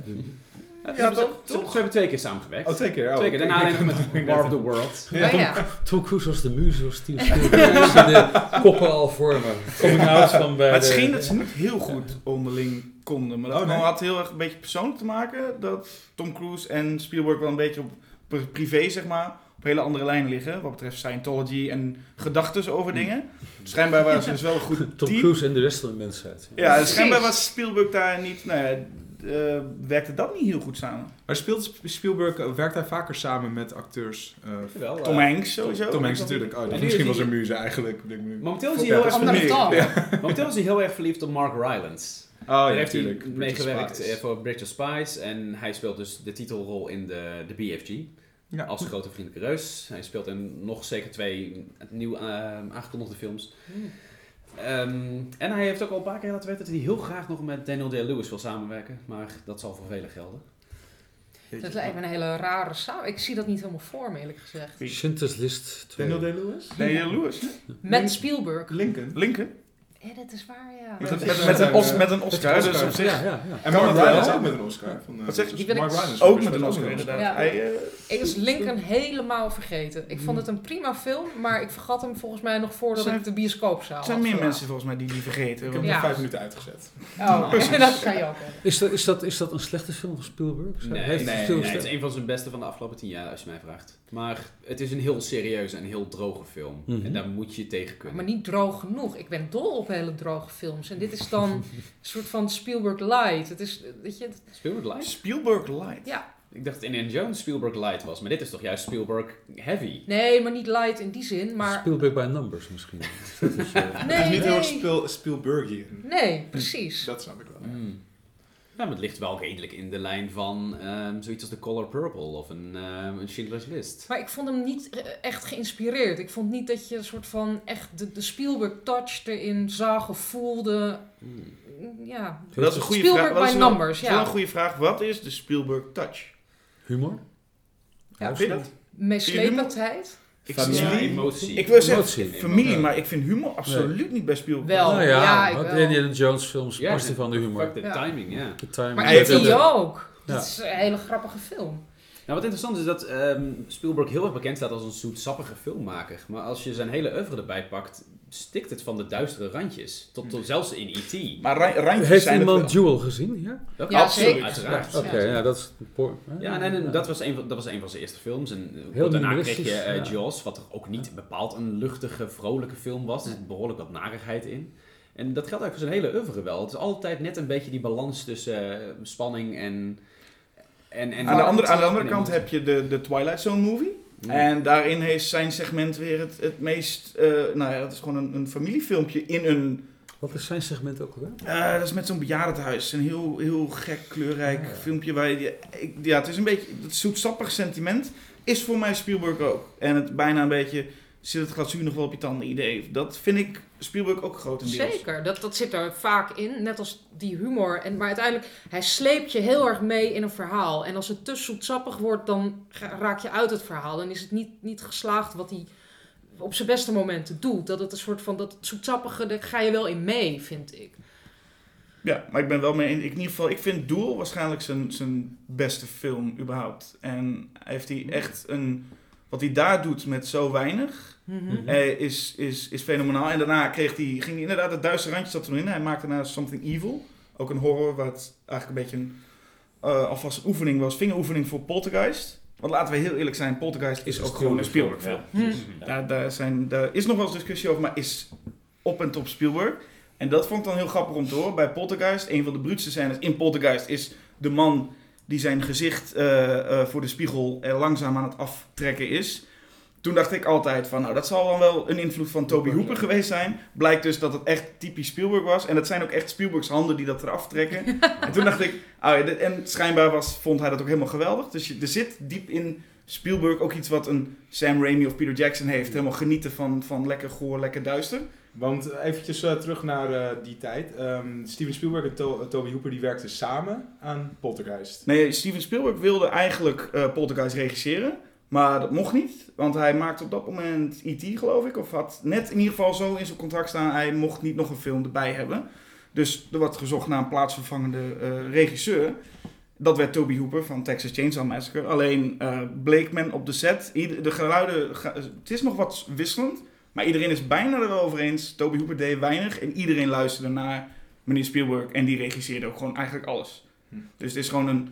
ja, Ja, ze, toch? ze, ze hebben twee keer samengewerkt. Oh, twee keer. Oh, twee keer. Daarna alleen met *laughs* War of the World. Ja. Oh, ja. Tom Cruise was de muze, zoals Steven Spielberg in de koppen al vormen. Coming out van bij Maar het scheen dat ze niet heel goed onderling konden. Maar dat Oh, nee. had heel erg een beetje persoonlijk te maken. Dat Tom Cruise en Spielberg wel een beetje op pri- privé, zeg maar, hele andere lijnen liggen. Wat betreft Scientology en gedachten over dingen. Schijnbaar waren ze dus wel een goed Tom team. Cruise en de rest van de mensheid. Ja, Precies. schijnbaar was Spielberg daar niet... Nou ja, eh, werkte dat niet heel goed samen. Maar speelt Spielberg, eh, werkt hij vaker samen met acteurs? eh, Jawel, Tom Hanks sowieso. Tom Hanks natuurlijk. Oh, dat misschien hij- zijn muze eigenlijk. Momenteel is, hij heel erg, *laughs* momenteel is hij heel erg verliefd op Mark Rylance. Oh Daar ja, heeft hij natuurlijk. meegewerkt eh, voor Bridge of Spies. En hij speelt dus de titelrol in de, de BFG. Ja. Als grote vriendelijke reus. Hij speelt in nog zeker twee nieuw eh, aangekondigde films. Hmm. Ehm, en hij heeft ook al een paar keer laten weten dat hij heel graag nog met Daniel Day-Lewis wil samenwerken. Maar dat zal voor velen gelden. Dat lijkt me een hele rare samen. Ik zie dat niet helemaal voor me, eerlijk gezegd. Schindler's List 2. Daniel Day-Lewis? Daniel Lewis. Met Spielberg. Lincoln. Lincoln. Ja, dat is waar, ja. Met Met, een- met, met een, Os- eh, met een Oscar. Oscar. Dus op zich Ja, ja, ja. En Mark Rylance hè? ook met een Oscar. Van, eh, Wat zeg je? dus Mark Rylance ook is met een Oscar inderdaad. Ja. Hij, eh, Ik was Lincoln helemaal vergeten. Ik vond het een prima film, maar ik vergat hem volgens mij nog voordat Zijn- ik de bioscoopzaal er zijn meer mensen volgens mij die die vergeten. Ik heb Ja. nog vijf minuten uitgezet. Oh, *laughs* dat kan je ook hebben. Is, dat, is, dat, is dat een slechte film van Spielberg? Nee, Heeft nee, Spielberg- nee, het is een van zijn beste van de afgelopen tien jaar, als je mij vraagt. Maar het is een heel serieuze en heel droge film. Mhm. En daar moet je tegen kunnen. Maar niet droog genoeg. Ik ben dol op hele droge films. En dit is dan een soort van Spielberg light. Het is, weet je, het- Spielberg Light? Spielberg Light. ja. Ik dacht dat Indiana Jones Spielberg Light was, maar dit is toch juist Spielberg Heavy? Nee, maar niet light in die zin. Maar Spielberg by Numbers misschien. Dat is, eh, nee, het is niet heel erg nee. Spiel, Spielbergian. Nee, precies. Dat snap ik wel. Mm. Ja, maar het ligt wel redelijk in de lijn van ehm, zoiets als The Color Purple of een, ehm, een Schindler's List. Maar ik vond hem niet eh, echt geïnspireerd. Ik vond niet dat je een soort van echt de, de Spielberg touch erin zag of voelde. Mm. Ja, Dat is een goede Spielberg vraag. Dat is by wel- numbers, dat is ja. een goede vraag. Wat is de Spielberg touch? humor? Ja, Vind je dat? Meeslependheid. Ik, Familie. Ja, emotie. ik wil zeggen Emotie. familie, maar ik vind humor absoluut niet bij Spielberg. Wel. nou ja, ja, ik want wel. Indiana Jones films Ja, barsten van de humor. Fuck de Ja. timing, ja. De timing. Maar E.T. ook. Ja. Dat is een hele grappige film. Nou, wat interessant is dat ehm, Spielberg heel erg bekend staat als een zoetsappige filmmaker. Maar als je zijn hele oeuvre erbij pakt, stikt het van de duistere randjes. Tot, tot zelfs in E.T. Maar ra- randjes Heeft zijn iemand wel. Jewel gezien? Ja? Absoluut, uiteraard. Ja. Oké, ja, dat is... Ja, en, en dat, was een van, dat was een van zijn eerste films. En eh, Heel daarna kreeg je eh, ja. Jaws, wat er ook niet bepaald een luchtige, vrolijke film was. Er zit behoorlijk wat narigheid in. En dat geldt eigenlijk voor zijn hele oeuvre wel. Het is altijd net een beetje die balans tussen eh, spanning en... en, en Aan de andere, aan de andere kant heb je de, de Twilight Zone movie. Mm. En daarin heeft zijn segment weer het, het meest... eh, nou ja, dat is gewoon een, een familiefilmpje in een... Wat is zijn segment ook alweer? eh, dat is met zo'n bejaardenhuis. Een heel, heel gek, kleurrijk ja. filmpje waar je... ik- ja, het is een beetje... Het zoetsappig sentiment is voor mij Spielberg ook. En het bijna een beetje... Zit het glazuur nog wel op je tanden idee. Dat vind ik Spielberg ook grotendeels. Zeker, dat, dat zit er vaak in. Net als die humor. En, maar uiteindelijk, hij sleept je heel erg mee in een verhaal. En als het te zoetsappig wordt, dan raak je uit het verhaal. Dan is het niet, niet geslaagd wat hij op zijn beste momenten doet. Dat het een soort van, dat het zoetsappige, daar ga je wel in mee, vind ik. Ja, maar ik ben wel mee. In, in ieder geval, ik vind Duel waarschijnlijk zijn, zijn beste film überhaupt. En heeft hij echt een. Wat hij daar doet met zo weinig, Mhm. eh, is, is, is fenomenaal. En daarna kreeg hij, ging hij inderdaad het duistere randje zat erin. Hij maakte daarna Something Evil. Ook een horror, wat eigenlijk een beetje een, eh, alvast een oefening was. Vingeroefening voor Poltergeist. Want laten we heel eerlijk zijn, Poltergeist is Is ook gewoon een Spielberg film, film. Hm. Daar, daar, zijn, daar is nog wel eens discussie over, maar is op en top Spielberg. En dat vond ik dan heel grappig om te horen. Bij Poltergeist, een van de bruutste scènes in Poltergeist is de man die zijn gezicht eh, eh, voor de spiegel er langzaam aan het aftrekken is. Toen dacht ik altijd van, nou dat zal dan wel een invloed van Toby Hooper geweest zijn. Blijkt dus dat het echt typisch Spielberg was. En dat zijn ook echt Spielbergs handen die dat eraf trekken. *laughs* en toen dacht ik, ja, dit- en schijnbaar was, vond hij dat ook helemaal geweldig. Dus je, er zit diep in Spielberg ook iets wat een Sam Raimi of Peter Jackson heeft. Helemaal genieten van, van lekker goor, lekker duister. Want eventjes eh, terug naar eh, die tijd. Ehm, Steven Spielberg en To- Toby Hooper die werkten samen aan Poltergeist. Nee, Steven Spielberg wilde eigenlijk eh Poltergeist regisseren. Maar dat mocht niet, want hij maakte op dat moment E.T. geloof ik. Of had net in ieder geval zo in zijn contract staan, hij mocht niet nog een film erbij hebben. Dus er werd gezocht naar een plaatsvervangende eh, regisseur. Dat werd Toby Hooper van Texas Chainsaw Massacre. Alleen eh, bleek men op de set, ieder- de geluiden, het is nog wat wisselend. Maar iedereen is bijna er wel over eens. Toby Hooper deed weinig en iedereen luisterde naar meneer Spielberg. En die regisseerde ook gewoon eigenlijk alles. Hm. Dus het is gewoon een,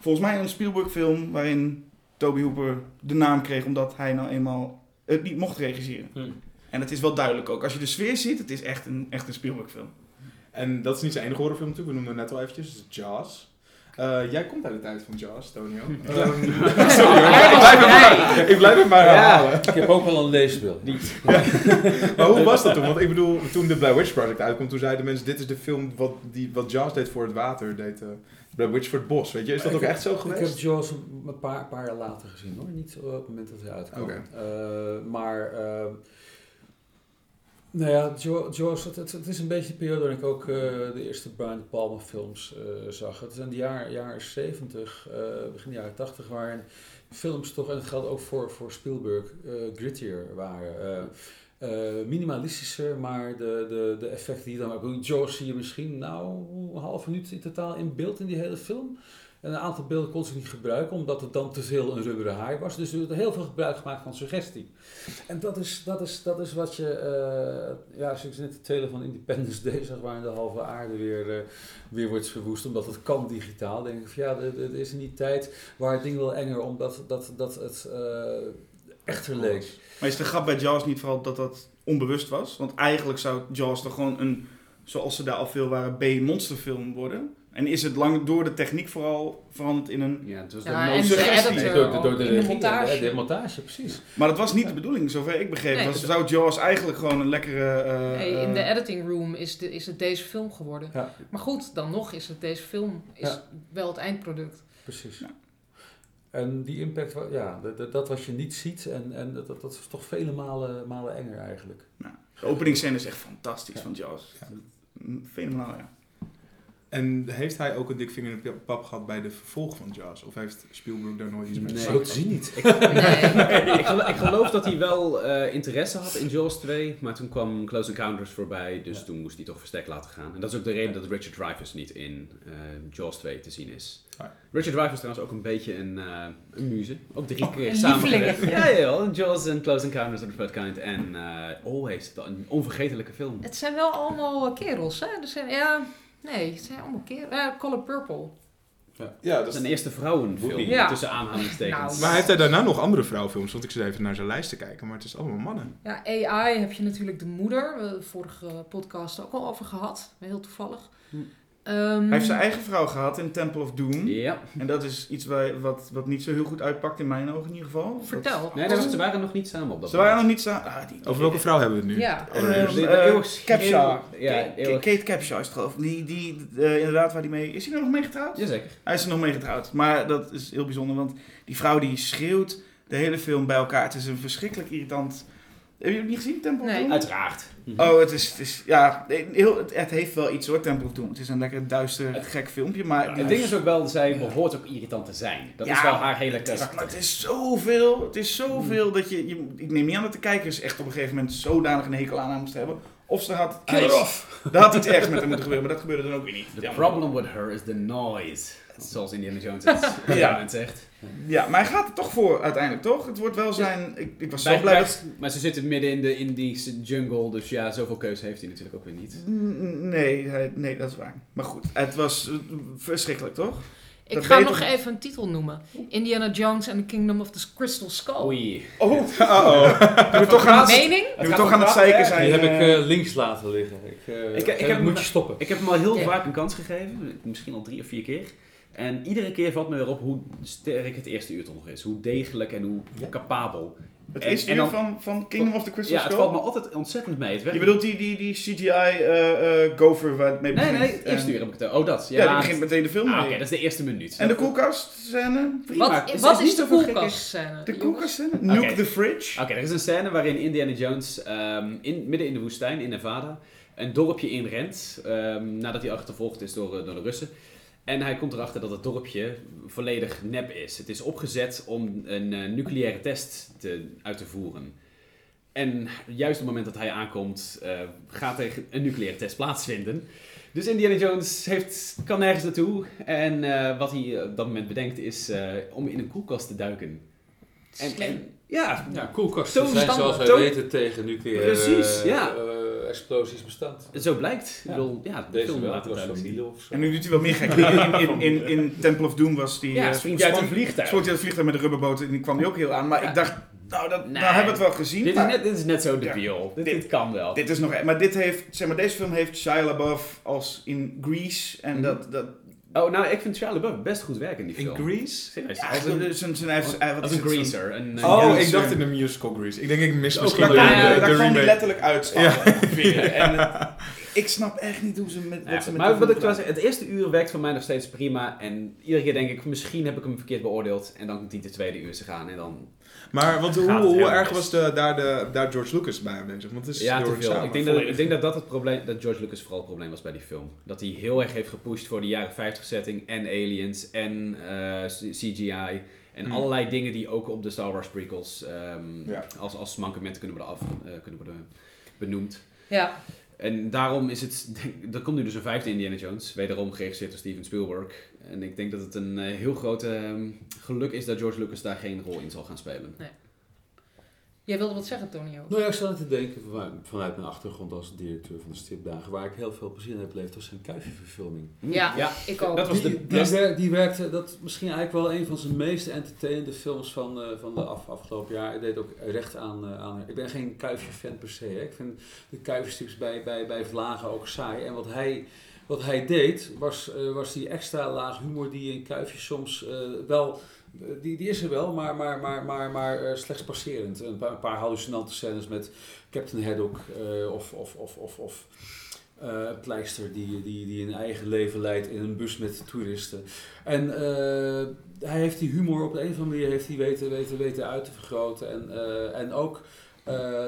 volgens mij een Spielberg film waarin Toby Hooper de naam kreeg omdat hij nou eenmaal het niet mocht regisseren. Hm. En het is wel duidelijk ook. Als je de sfeer ziet, het is echt een, echt een Spielberg film. En dat is niet zijn enige horrorfilm natuurlijk, we noemden het net al eventjes, dat is Jaws. Eh, jij komt uit de tijd van Jaws, Tonio. *laughs* Ehm, *laughs* sorry hoor, ik blijf, het maar, ik blijf het maar herhalen. Ik heb ook wel een leesbril. *laughs* Maar hoe was dat toen? Want ik bedoel, toen de Blair Witch Project uitkwam, toen zeiden mensen, dit is de film wat, die, wat Jaws deed voor het water, deed uh, Blair Witch voor het bos. Weet je, is dat ook echt zo Ik geweest? heb Jaws een paar, paar jaar later gezien hoor, niet op het moment dat hij uitkwam. Oké. Eh, maar, eh, nou ja, Jaws, het, het, het is een beetje de periode waarin ik ook eh, de eerste Brian De Palma films eh, zag. Het zijn de jaren, jaren 70, eh, begin jaren 80, waarin films toch, en dat geldt ook voor, voor Spielberg, grittier waren. Eh, minimalistischer, maar de, de, de effecten die je dan... ik bedoel, Jaws zie je misschien nou een half minuut in totaal in beeld in die hele film. En een aantal beelden kon ze niet gebruiken, omdat het dan te veel een rubberen haai was. Dus er werd heel veel gebruik gemaakt van suggestie. En dat is, dat is, dat is wat je... eh, ja, zoals net de trailer van Independence Day zag, waarin de halve aarde weer, eh, weer wordt verwoest. Omdat het kan digitaal. denk ik van ja, er, er is in die tijd waar het ding wel enger, omdat dat, dat het echter leek. Maar is de grap bij Jaws niet vooral dat dat onbewust was? Want eigenlijk zou Jaws toch gewoon een, zoals ze daar al veel waren, B-monsterfilm worden? En is het lang door de techniek vooral veranderd in een... Ja, het was Ja, de de door, de- door de, de regie, montage. de montage, precies. Maar dat was niet de bedoeling, zover ik begreep. Nee. was, zou Jaws eigenlijk gewoon een lekkere... eh, Nee, in de eh, editing room is, de, is het deze film geworden. Ja. Maar goed, dan nog is het deze film is Ja. wel het eindproduct. Precies. Ja. En die impact, ja, dat, dat, wat je niet ziet, en, en dat, dat is toch vele malen, malen enger eigenlijk. De openingsscène is echt fantastisch van Jaws. Fenomenaal, ja. En heeft hij ook een dik vinger in de pap gehad bij de vervolg van Jaws? Of heeft Spielberg daar nooit iets mee Nee. maken? zien niet. *laughs* *laughs* Nee. ik, gelo- ik geloof dat hij wel eh, interesse had in Jaws 2, maar toen kwam Close Encounters voorbij, dus Ja. toen moest hij toch verstek laten gaan. En dat is ook de reden dat Richard Dreyfuss niet in eh, Jaws 2 te zien is. Ah. Richard Dreyfuss is trouwens ook een beetje een, eh een muze. Ook drie Oh, keer samen. Ja, ja. Jaws en Close Encounters of the Third Kind en eh, Always, een onvergetelijke film. Het zijn wel allemaal kerels, hè? Zijn, ja, nee, het zijn allemaal kerels. Ja, Color Purple. Ja, dat Dat is is een eerste vrouwenfilm, Ja. tussen aanhalingstekens. Nou, Maar heeft hij daarna nog andere vrouwenfilms? Want ik zit even naar zijn lijst te kijken, maar het is allemaal mannen. Ja, AI heb je natuurlijk de moeder. We hebben de vorige podcast ook al over gehad. Heel toevallig. Hm. Ehm, Hij heeft zijn eigen vrouw gehad in Temple of Doom. Ja. En dat is iets waar, wat, wat niet zo heel goed uitpakt in mijn ogen in ieder geval. Vertel. Nee, dat- ze waren nog niet samen op dat Ze waren nog moment. niet samen. Ah, die, Over welke vrouw hebben we het nu? Ja. Eh, eeuwig- Capshaw. Ja, eeuwig- Kate Capshaw is het geloof ik. Die, die eh, inderdaad waar die mee... Is hij er nog mee getrouwd? Jazeker. Hij is er nog mee getrouwd. Maar dat is heel bijzonder, want die vrouw die schreeuwt de hele film bij elkaar. Het is een verschrikkelijk irritant... Heb je het niet gezien, Temple of Nee. Doom? Uiteraard. Oh, het is, het is ja, heel, het, heeft wel iets hoor, Temple of Doom. Het is een lekker duister, gek filmpje, maar... Het ding is ook wel, zij behoort ook irritant te zijn. Dat is wel haar hele Maar karakter. het is zoveel, het is zoveel dat je, je... Ik neem niet aan dat de kijkers echt op een gegeven moment zodanig een hekel aan haar moesten hebben. Of ze had... Kill her off! *laughs* Daar had iets ergs met haar moeten gebeuren, maar dat gebeurde dan ook weer niet. The Jammer. problem with her is the noise. Zoals Indiana Jones het *laughs* Ja. moment zegt. Ja, maar hij gaat er toch voor uiteindelijk, toch? Het wordt wel zijn... Ik, ik was zo Bij- blij bij- dat... Maar ze zitten midden in de Indische jungle, dus ja, zoveel keuze heeft hij natuurlijk ook weer niet. Nee, hij- nee, dat is waar. Maar goed, het was eh, verschrikkelijk, toch? Ik Dat ga nog even een titel noemen. Indiana Jones and the Kingdom of the Crystal Skull. Oei. Oh, *laughs* Uh-oh. *laughs* nu we toch aan het, Mening? nu we toch aan het zeiken zijn. Die heb ik eh, eh, links laten liggen. Ik, eh, Ik- ik heb- moet je stoppen. Ik heb hem al heel Ja. vaak een kans gegeven. Misschien al drie of vier keer. En iedere keer valt me weer op hoe sterk het eerste uur toch nog is. Hoe degelijk en hoe Ja. capabel. Het en- uur dan- van, van Kingdom of the Crystal Ja, het Skull. valt me altijd ontzettend mee. Het werkt- Je bedoelt die, die, die CGI eh, eh, gopher waar het mee Nee, begint? nee, het eerste En- uur heb ik het. Oh, dat. Ja, Ja, die begint meteen de film Ah, mee. Oké, dat is de eerste minuut. En de koelkast scène? Prima. Wat, Het wat is de koelkastscène? De jongens? koelkast scène? Nuke the fridge? Oké, er is een scène waarin Indiana Jones ehm, in, midden in de woestijn in Nevada een dorpje inrent ehm, nadat hij achtervolgd is door, eh, door de Russen. En hij komt erachter dat het dorpje volledig nep is. Het is opgezet om een eh, nucleaire test te, uit te voeren. En juist op het moment dat hij aankomt, eh, gaat er een nucleaire test plaatsvinden. Dus Indiana Jones heeft, kan nergens naartoe. En eh, wat hij op dat moment bedenkt is eh, om in een koelkast te duiken. En, en ja, Ja, koelkasten Zo zijn zoals wij weten tegen nucleaire Precies, ja. Eh, explosies bestand. Zo blijkt. Ja. Ik bedoel, ja, de Deze film wel, laat het van of zo. En nu doet hij wel meer gek. *laughs* In, in, in, in Temple of Doom was die... Ja, eh, springt hij uit een sprong- vliegtuig. Sprong hij uit het vliegtuig met een rubberboot en die kwam hij ook heel aan. Maar Ja. ik dacht, nou, dat, Nee. nou hebben we het wel gezien. Dit is, net, dit is net zo de Ja. Dit, kan wel. dit is nog... Maar dit heeft, zeg maar, deze film heeft Shia LaBeouf als in Grease. En Mhm. dat... dat Oh, nou, ik vind Shia LaBeouf best goed werken in die In film. Grease? Serieus. ja, Als een, zijn, zijn, hij heeft- hij- wat als is een greaser. Een, een Oh, ik dacht in de musical Grease. Ik denk ik mis misschien de, daar kwam hij letterlijk uitstappen *laughs* het- ik snap echt niet hoe ze met, Ja, ze met maar die wat ik zeggen, het eerste uur werkt voor mij nog steeds prima. En iedere keer denk ik, misschien heb ik hem verkeerd beoordeeld. En dan komt die de tweede uur te gaan. En dan Maar want hoe, hoe erg mis. was de, daar, de, daar George Lucas bij aanwezig? Want het is ja, te veel. Ik denk, dat, ik denk dat dat het probleem, dat George Lucas vooral het probleem was bij die film. Dat hij heel erg heeft gepusht voor de jaren 50 setting en aliens en eh, CGI. En Hmm. allerlei dingen die ook op de Star Wars prequels ehm, Ja. als, als mankementen kunnen worden, af, eh, kunnen worden benoemd. Ja, En daarom is het, *laughs* er komt nu dus een vijfde Indiana Jones, wederom geregisseerd door Steven Spielberg. En ik denk dat het een eh, heel groot ehm, geluk is dat George Lucas daar geen rol in zal gaan spelen. Jij wilde wat zeggen, Tonio. Nou ja, ik sta aan te denken vanuit, vanuit mijn achtergrond als directeur van de stripdagen, waar ik heel veel plezier in heb beleefd, was zijn kuifjeverfilming. Ja, ja ik ook. dat was Die, de die, die werkte, dat is misschien eigenlijk wel een van zijn meest entertainende films van, eh, van de af, afgelopen jaar. Ik deed ook recht aan, eh, aan. Ik ben geen kuifje-fan per se. Hè. Ik vind de kuifjestrips bij, bij, bij Vlagen ook saai. En wat hij, wat hij deed, was, eh, was die extra laag humor die in kuifjes soms eh, wel. Eh, Die, die is er wel, maar, maar, maar, maar, maar eh, slechts passerend. Een paar, hallucinante scènes met Captain Haddock eh, of, of, of, of, of eh, een pleister die, die, die een eigen leven leidt in een bus met toeristen. En eh, hij heeft die humor op de een of andere manier heeft hij weten, weten, weten uit te vergroten. En, eh, en ook, eh,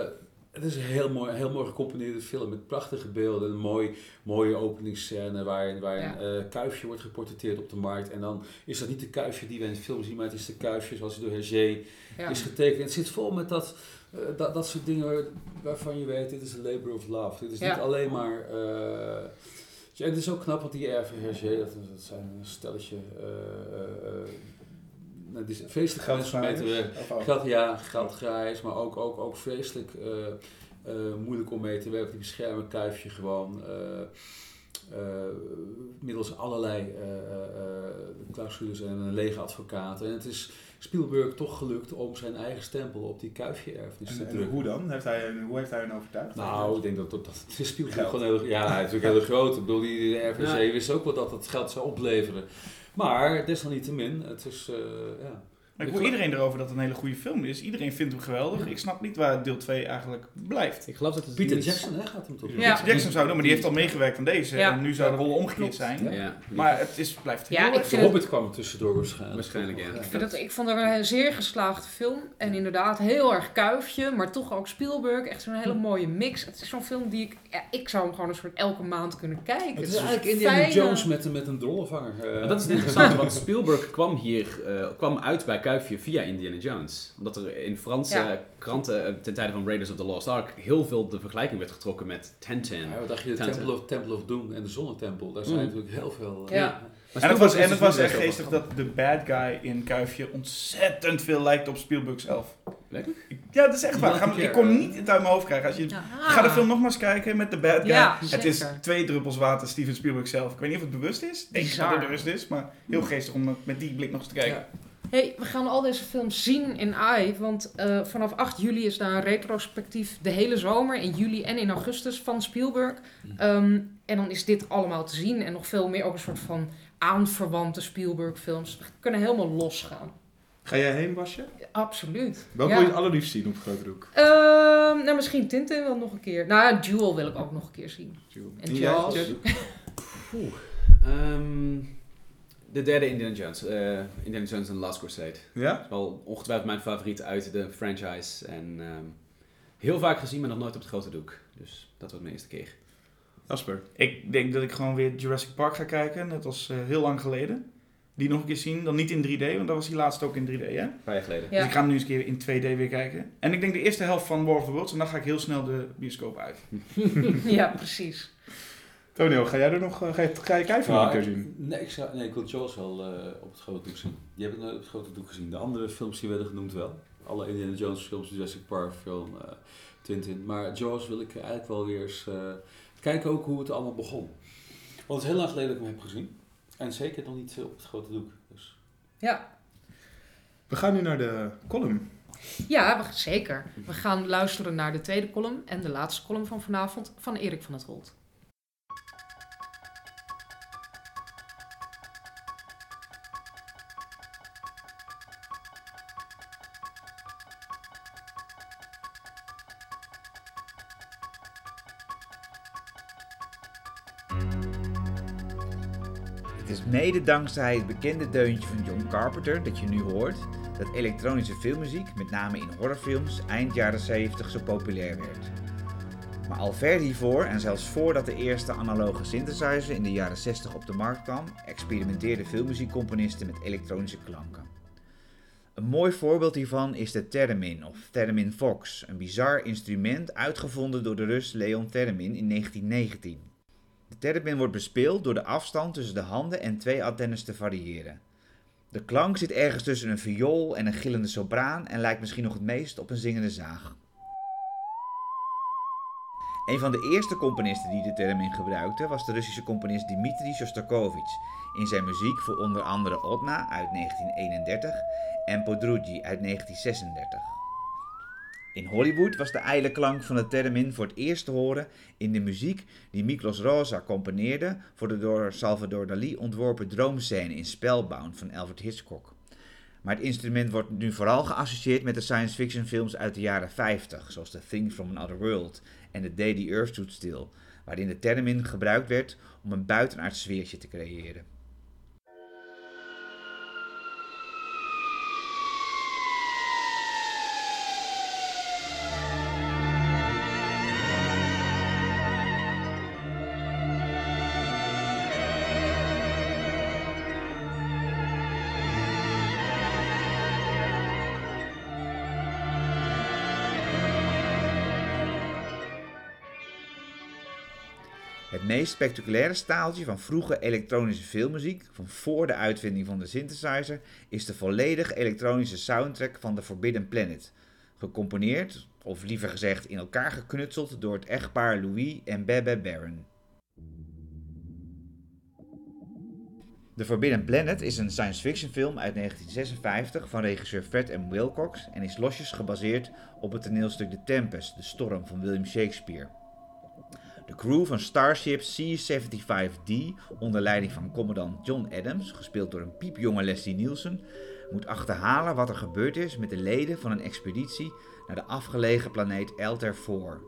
het is een heel mooi, heel mooi gecomponeerde film met prachtige beelden. Een mooi, mooie openingsscène waarin, waarin Ja. eh, Kuifje wordt geportretteerd op de markt. En dan is dat niet de Kuifje die we in het film zien, maar het is de Kuifje zoals hij door Hergé Ja. is getekend. Het zit vol met dat, eh, dat, dat soort dingen waar- waarvan je weet, dit is een labor of love. Dit is Ja. niet alleen maar... ja, het is ook knap, want die Hervé Hergé, dat, dat zijn een stelletje... nou, die zijn feestelijk mensen om mee te werken. Geld, ja, geldgrijs, maar ook, ook, ook vreselijk eh, eh, moeilijk om mee te werken. Die beschermen kuifje gewoon eh, eh, middels allerlei eh, eh, eh, clausules en een lege advocaten. En het is Spielberg toch gelukt om zijn eigen stempel op die kuifje-erfenis te En, en drukken. hoe dan? Heeft hij, hoe heeft hij hen overtuigd? Nou, ik denk dat dat, dat is Spielberg Geld. gewoon heel, ja, hij is natuurlijk heel groot. Ik bedoel, die, die RVC Ja. wist ook wel dat het geld zou opleveren. Maar desalniettemin, het is, eh, ja. Ik hoor iedereen erover dat het een hele goede film is. Iedereen vindt hem geweldig. Ik snap niet waar deel 2 eigenlijk blijft. Ik geloof dat het Peter Jackson hè, gaat hem toch Ja. Peter Jackson zou doen, maar die heeft al meegewerkt aan deze. Ja. En nu zou de rol omgekeerd zijn. Ja, Maar het is, blijft Ja, heel ik erg vind het- Hobbit kwam er tussendoor waarschijnlijk. Waarschijnlijk, ja. Ik, vind het, ik vond het een zeer geslaagde film. En inderdaad heel erg kuifje, maar toch ook Spielberg. Echt zo'n hele mooie mix. Het is zo'n film die ik... Ja, ik zou hem gewoon een soort elke maand kunnen kijken. Het is eigenlijk Indiana fijne- Jones met, een- met een drollenvanger. eh. Dat is het interessante, *laughs* want Spielberg kwam hier eh, kwam uit bij Kuifje via Indiana Jones. Omdat er in Franse Ja. kranten eh, ten tijde van Raiders of the Lost Ark heel veel de vergelijking werd getrokken met Tintin. Ja, wat dacht je, de. Temple of, Temple of Doom en de Zonnetempel, daar zijn Mm. natuurlijk heel veel... eh, Ja. En het was, en het is was dus echt geestig dat de bad guy in Kuifje ontzettend veel lijkt op Spielberg zelf. Ik- Ja, dat is echt waar. Ik kon eh? niet het uit mijn hoofd krijgen. Als je. Ga de film nog maar eens kijken met de bad guy. Ja, het is twee druppels water Steven Spielberg zelf. Ik weet niet of het bewust is. Ik denk dat het bewust is, maar heel geestig om met die blik nog eens te kijken. Ja. Hey, we gaan al deze films zien in AI, want eh, vanaf 8 juli is daar een retrospectief de hele zomer, in juli en in augustus, van Spielberg. Ehm, en dan is dit allemaal te zien en nog veel meer, ook een soort van aanverwante Spielberg-films. We kunnen helemaal losgaan. Ga jij heen, Basje? Absoluut. Welke Ja. wil je het allerliefst zien op grote doek? Ehm, nou, misschien Tintin wel nog een keer. Nou, Jewel wil ik ook nog een keer zien. En jij, Jaws. *laughs* Oeh. Ehm, de derde Indiana Jones. eh, Indiana Jones and the Last Crusade. Ja? Dat is wel ongetwijfeld mijn favoriet uit de franchise. En ehm, heel vaak gezien, maar nog nooit op het grote doek. Dus dat wordt mijn eerste keer. Jasper. Ik denk dat ik gewoon weer Jurassic Park ga kijken, net als eh, heel lang geleden. Die nog een keer zien, dan niet in 3D, want dat was die laatste ook in 3D, hè? Een paar jaar geleden. Ja. Dus ik ga hem nu eens een keer in 2D weer kijken. En ik denk de eerste helft van War of the Worlds, en dan ga ik heel snel de bioscoop uit. *laughs* *laughs* ja, precies. Tonio, ga jij er nog eh, ga je, ga je kijken nog een keer zien? nee, ik zou, nee, ik wil Jaws wel eh, op het grote doek zien. Die heb ik nooit op het grote doek gezien. De andere films die werden genoemd wel. Alle Indiana Jones films, Jurassic Park film, eh, Tintin. Maar Jaws wil ik eigenlijk wel weer eens eh, kijken ook hoe het allemaal begon. Want het is heel lang geleden dat ik hem heb gezien. En zeker nog niet op het grote doek. Dus. Ja, We gaan nu naar de column. ja we, zeker. We gaan luisteren naar de tweede column en de laatste column van vanavond van Erik van het Holt. Het is mede dankzij het bekende deuntje van John Carpenter dat je nu hoort dat elektronische filmmuziek, met name in horrorfilms, eind jaren 70 zo populair werd. Maar al ver hiervoor en zelfs voordat de eerste analoge synthesizer in de jaren 60 op de markt kwam, experimenteerden filmmuziekcomponisten met elektronische klanken. Een mooi voorbeeld hiervan is de theremin of theremin Fox, een bizar instrument uitgevonden door de Rus Leon Theremin in 1919. De theremin wordt bespeeld door de afstand tussen de handen en twee antennes te variëren. De klank zit ergens tussen een viool en een gillende sopraan en lijkt misschien nog het meest op een zingende zaag. Een van de eerste componisten die de theremin gebruikte was de Russische componist Dmitri Shostakovich in zijn muziek voor onder andere Otna uit 1931 en Podrugi uit 1936. In Hollywood was de ijle klank van de theremin voor het eerst te horen in de muziek die Miklos Rosa componeerde voor de door Salvador Dali ontworpen droomscène in Spellbound van Alfred Hitchcock. Maar het instrument wordt nu vooral geassocieerd met de science fiction films uit de jaren 50, zoals The Thing from Another World en The Day the Earth Stood Still, waarin de theremin gebruikt werd om een buitenaards sfeertje te creëren. Meest spectaculaire staaltje van vroege elektronische filmmuziek, van voor de uitvinding van de synthesizer, is de volledig elektronische soundtrack van The Forbidden Planet. Gecomponeerd, of liever gezegd in elkaar geknutseld door het echtpaar Louis en Bebe Barron. The Forbidden Planet is een science fiction film uit 1956 van regisseur Fred M. Wilcox en is losjes gebaseerd op het toneelstuk The Tempest, de storm van William Shakespeare. De crew van Starship C-75D, onder leiding van commandant John Adams, gespeeld door een piepjonge Leslie Nielsen, moet achterhalen wat er gebeurd is met de leden van een expeditie naar de afgelegen planeet Altair 4.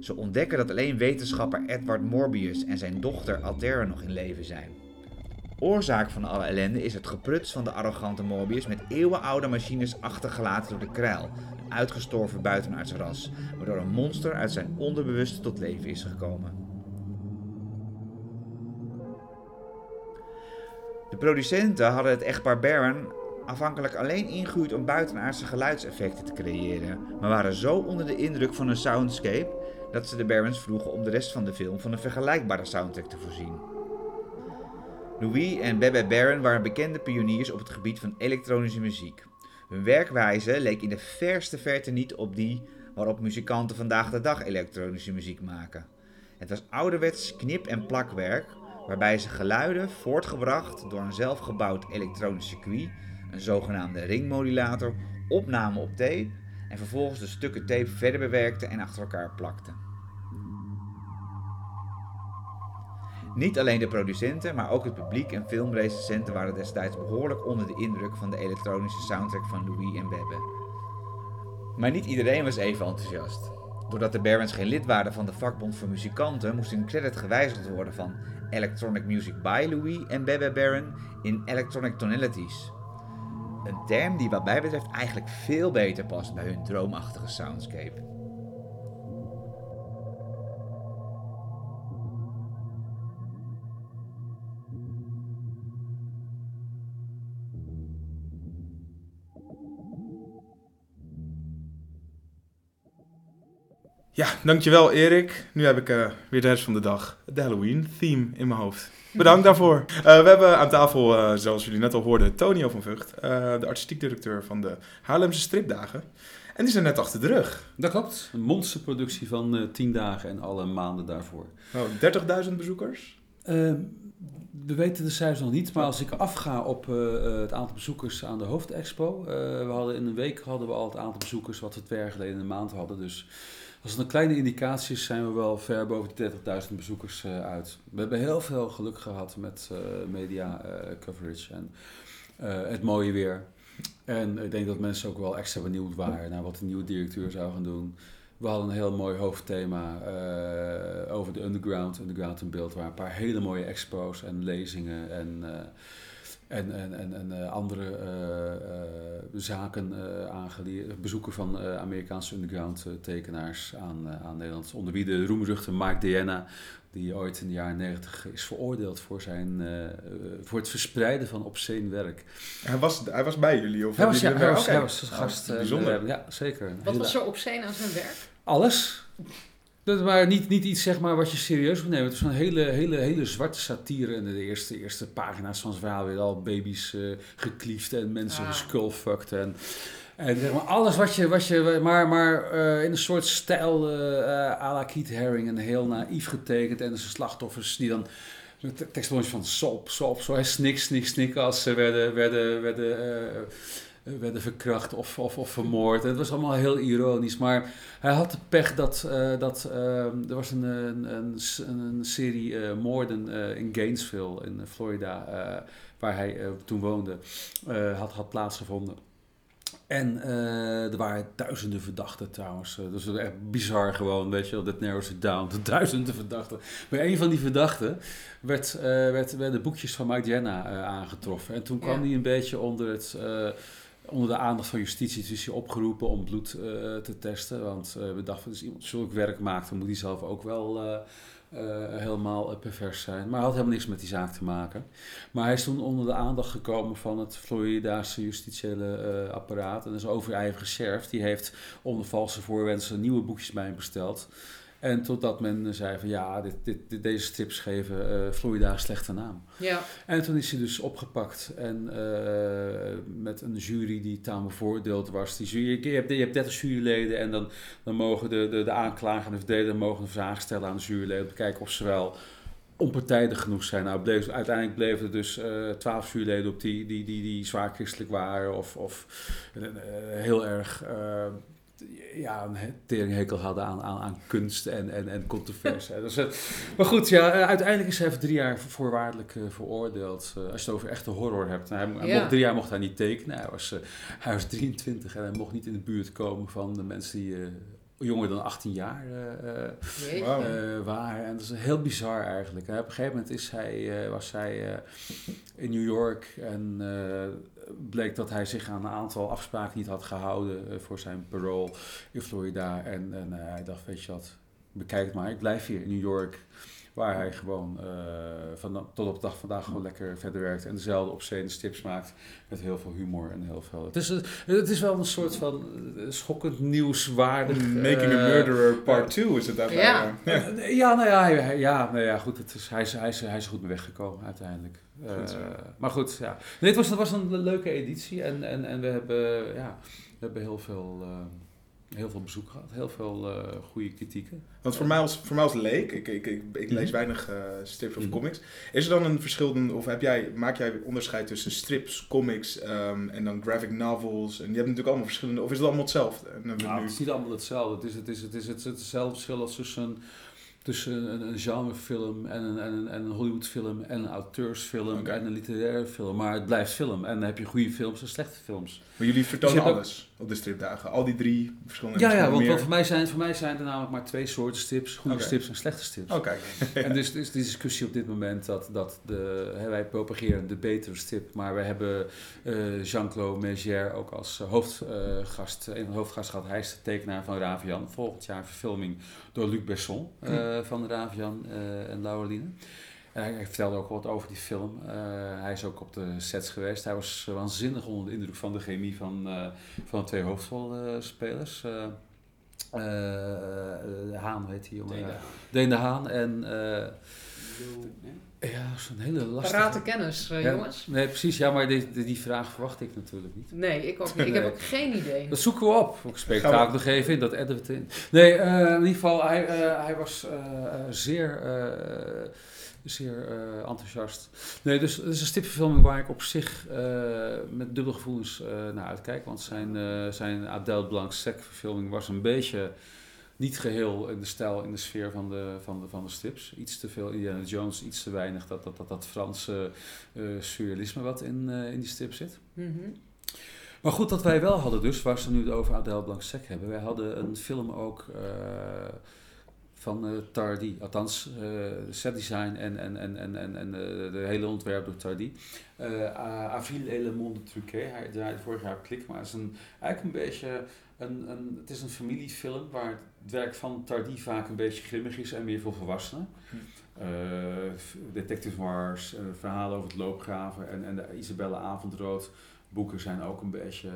Ze ontdekken dat alleen wetenschapper Edward Morbius en zijn dochter Altera nog in leven zijn. Oorzaak van alle ellende is het gepruts van de arrogante Morbius met eeuwenoude machines achtergelaten door de kruil, uitgestorven buitenaardse ras, waardoor een monster uit zijn onderbewuste tot leven is gekomen. De producenten hadden het echtpaar Barron afhankelijk alleen ingehuurd om buitenaardse geluidseffecten te creëren, maar waren zo onder de indruk van hun soundscape dat ze de Barrons vroegen om de rest van de film van een vergelijkbare soundtrack te voorzien. Louis en Bebe Barron waren bekende pioniers op het gebied van elektronische muziek. Hun werkwijze leek in de verste verte niet op die waarop muzikanten vandaag de dag elektronische muziek maken. Het was ouderwets knip- en plakwerk, waarbij ze geluiden voortgebracht door een zelfgebouwd elektronisch circuit, een zogenaamde ringmodulator, opnamen op tape en vervolgens de stukken tape verder bewerkten en achter elkaar plakten. Niet alleen de producenten, maar ook het publiek en filmrecensenten waren destijds behoorlijk onder de indruk van de elektronische soundtrack van Louis en Bebe. Maar niet iedereen was even enthousiast. Doordat de Barons geen lid waren van de vakbond voor muzikanten, moest hun credit gewijzigd worden van Electronic Music by Louis en Bebe Baron in Electronic Tonalities. Een term die wat mij betreft eigenlijk veel beter past bij hun droomachtige soundscape. Ja, dankjewel Erik. Nu heb ik eh, weer de rest van de dag de Halloween-theme in mijn hoofd. Bedankt daarvoor. *laughs* Eh, we hebben aan tafel, eh, zoals jullie net al hoorden, Tonio van Vught, de artistiek directeur van de Haarlemse Stripdagen. En die zijn net achter de rug. Dat klopt. Een monsterproductie van eh 10 dagen en alle maanden daarvoor. Nou, 30.000 bezoekers. We weten de cijfers nog niet, maar als ik afga op het aantal bezoekers aan de hoofdexpo. we hadden in een week hadden we al het aantal bezoekers wat we twee jaar geleden in een maand hadden. Dus als een kleine indicatie is, zijn we wel ver boven de 30.000 bezoekers eh, uit. We hebben heel veel geluk gehad met eh, media eh, coverage en het mooie weer. En ik denk dat mensen ook wel extra benieuwd waren naar wat de nieuwe directeur zou gaan doen. We hadden een heel mooi hoofdthema over de underground, underground in beeld, waar een paar hele mooie expos en lezingen en, en, en, en, en eh, andere eh, eh, zaken uh, aangeleerd. Bezoeken van eh, Amerikaanse underground tekenaars aan, aan Nederland. Onder wie de roemruchte Mark Diana, die ooit in de jaren 90 is veroordeeld voor, zijn, voor het verspreiden van obscene werk. Hij was, hij was bij jullie? Of Hij was, ja, hebben hij was, hij was gast. Eh, bijzonder. ja, zeker. Wat hele- was zo obscene aan zijn werk? alles. Dat maar niet, niet iets zeg maar, wat je serieus moet nemen. Het is een hele, hele, hele zwarte satire. En de eerste, eerste pagina's van het verhaal weer al baby's eh gekliefd en mensen Ah. geskullfucked. En, en zeg maar alles wat je, wat je maar, maar eh, in een soort stijl eh, à la Keith Haring en heel naïef getekend. En de slachtoffers die dan met tekstboontjes van sop, sop, zo. Snik, snik, snik als ze werden, werden, werden, werden verkracht of, of, of vermoord. Het was allemaal heel ironisch. Maar hij had de pech dat, eh, dat eh, er was een, een, een, een serie eh, moorden eh, in Gainesville in Florida, eh, waar hij eh, toen woonde, eh, had, had plaatsgevonden. En eh, er waren duizenden verdachten trouwens. Eh, dat is echt bizar gewoon, weet je wel. Dat narrows it down. De *laughs* duizenden verdachten. Bij een van die verdachten werd, eh, werd, werden boekjes van Mike eh, aangetroffen. En toen kwam Ja. hij een beetje onder, het, eh, onder de aandacht van justitie. Dus is hij opgeroepen om bloed eh, te testen. Want eh, we dachten, als iemand zulk werk maakt, dan moet hij zelf ook wel... eh, helemaal pervers zijn. Maar hij had helemaal niks met die zaak te maken. Maar hij is toen onder de aandacht gekomen van het Floridaanse justitiële apparaat. En is overijverige sheriff. Die heeft onder valse voorwensen nieuwe boekjes bij hem besteld. En totdat men zei van ja, dit, dit, dit- deze strips geven eh, Florida een slechte naam. Ja. En toen is hij dus opgepakt en eh, met een jury die tamelijk bevoordeeld was. Die jury, je, hebt, je hebt 30 juryleden en dan, dan mogen de, de, de aanklager en de verdediger mogen een vraag stellen aan de juryleden om te kijken of ze wel onpartijdig genoeg zijn. Nou, bleef, uiteindelijk bleven er dus eh, twaalf juryleden op die, die, die, die zwaar christelijk waren of, of heel erg... ja, een he- teringhekel hadden aan, aan, aan kunst en, en, en controverse. dus, eh, maar goed, ja, eh, uiteindelijk is hij voor drie jaar voorwaardelijk eh, veroordeeld. Als je het over echte horror hebt. Nou, hij, hij Ja. mocht, drie jaar mocht hij niet tekenen. Hij was, eh, hij was 23 en hij mocht niet in de buurt komen van de mensen die eh, jonger dan 18 jaar eh, eh, eh, waren. En dat is heel bizar eigenlijk. En op een gegeven moment is hij, eh, was hij eh, in New York en eh, bleek dat hij zich aan een aantal afspraken niet had gehouden eh, voor zijn parole in Florida. En, en eh, hij dacht, weet je wat, bekijk het maar, ik blijf hier in New York. Waar hij gewoon eh, van, tot op de dag vandaag gewoon lekker verder werkt. En dezelfde obscene strips maakt. Met heel veel humor en heel veel... Het is, het is wel een soort van eh, schokkend nieuwswaardig... Making a eh, Murderer Part 2 is het daarbij. Ja. ja. Ja, nou ja, hij, ja, nou ja goed, het is, hij, is, hij, is, hij is goed mee weggekomen uiteindelijk. Goed. Eh, maar goed, ja. Nee, het was, het was een leuke editie en, en, en we, hebben, ja, we hebben heel veel, heel veel bezoek gehad, heel veel eh, goede kritieken. Want voor mij als, voor mij als leek, ik, ik, ik, ik lees Mhm. weinig eh, strips of Mhm. comics. Is er dan een verschil, of heb jij, maak jij onderscheid tussen strips, comics ehm, en dan graphic novels? En je hebt natuurlijk allemaal verschillende, of is het allemaal hetzelfde? En Nou, nu- het is niet allemaal hetzelfde. Het is, het is, het is, het is hetzelfde verschil als tussen, tussen een, een genrefilm en een, en, een, en een Hollywoodfilm en een auteursfilm en een literaire film. Maar het blijft film. En dan heb je goede films en slechte films. Maar jullie vertonen Dus alles op de stripdagen. Al die drie verschillende Ja, ja want, voor, mij zijn, voor mij zijn er namelijk maar twee soorten strips. Goede Oké. strips en slechte strips. Oh, kijk. *laughs* En dus is de discussie op dit moment dat, dat de, hè, wij propageren de betere strip, maar we hebben eh, Jean-Claude Mégère ook als eh, hoofdgast, een van de hoofdgast gehad. Hij is de tekenaar van Ravian. Volgend jaar verfilming door Luc Besson eh, van Ravian eh, en Laureline. Hij, hij vertelde ook wat over die film. Eh, hij is ook op de sets geweest. Hij was waanzinnig onder de indruk van de chemie van, eh, van de twee hoofdrolspelers. Eh eh, Haan, heet die jongen? Deen de Haan en... eh, ja, zo'n hele lastige... Parate kennis, Ja, jongens. Nee, precies. Ja, maar die, die, die vraag verwacht ik natuurlijk niet. Nee, ik ook niet. Ik *laughs* heb ook geen idee. Dat zoeken we op. Ik spreek Gaan het we- ook nog even in, dat editen we het in. Nee, eh, in ieder geval, hij, eh, hij was zeer, eh, zeer eh, enthousiast. Nee, dus het is een stipverfilming waar ik op zich eh, met dubbele gevoelens eh, naar uitkijk. Want zijn, zijn Adele Blanc-Sec verfilming was een beetje niet geheel in de stijl, in de sfeer van de, van de, van de strips. Iets te veel Indiana Jones, iets te weinig dat, dat, dat, dat Franse surrealisme wat in, in die strip zit. Mhm. Maar goed, dat wij wel hadden dus, waar ze nu het over Adele Blanc-Sec hebben. Wij hadden een film ook van eh, Tardy. Althans, eh setdesign en, en, en, en, en, en eh, de hele ontwerp door Tardy. Eh Avril et le monde truqué. Hij draaide vorig jaar klik, maar het is een, eigenlijk een beetje... Een, een, het is een familiefilm waar het werk van Tardy vaak een beetje grimmig is en meer voor volwassenen. Hm. Detective Mars, eh, verhalen over het loopgraven en, en de Isabelle Avondrood boeken zijn ook een beetje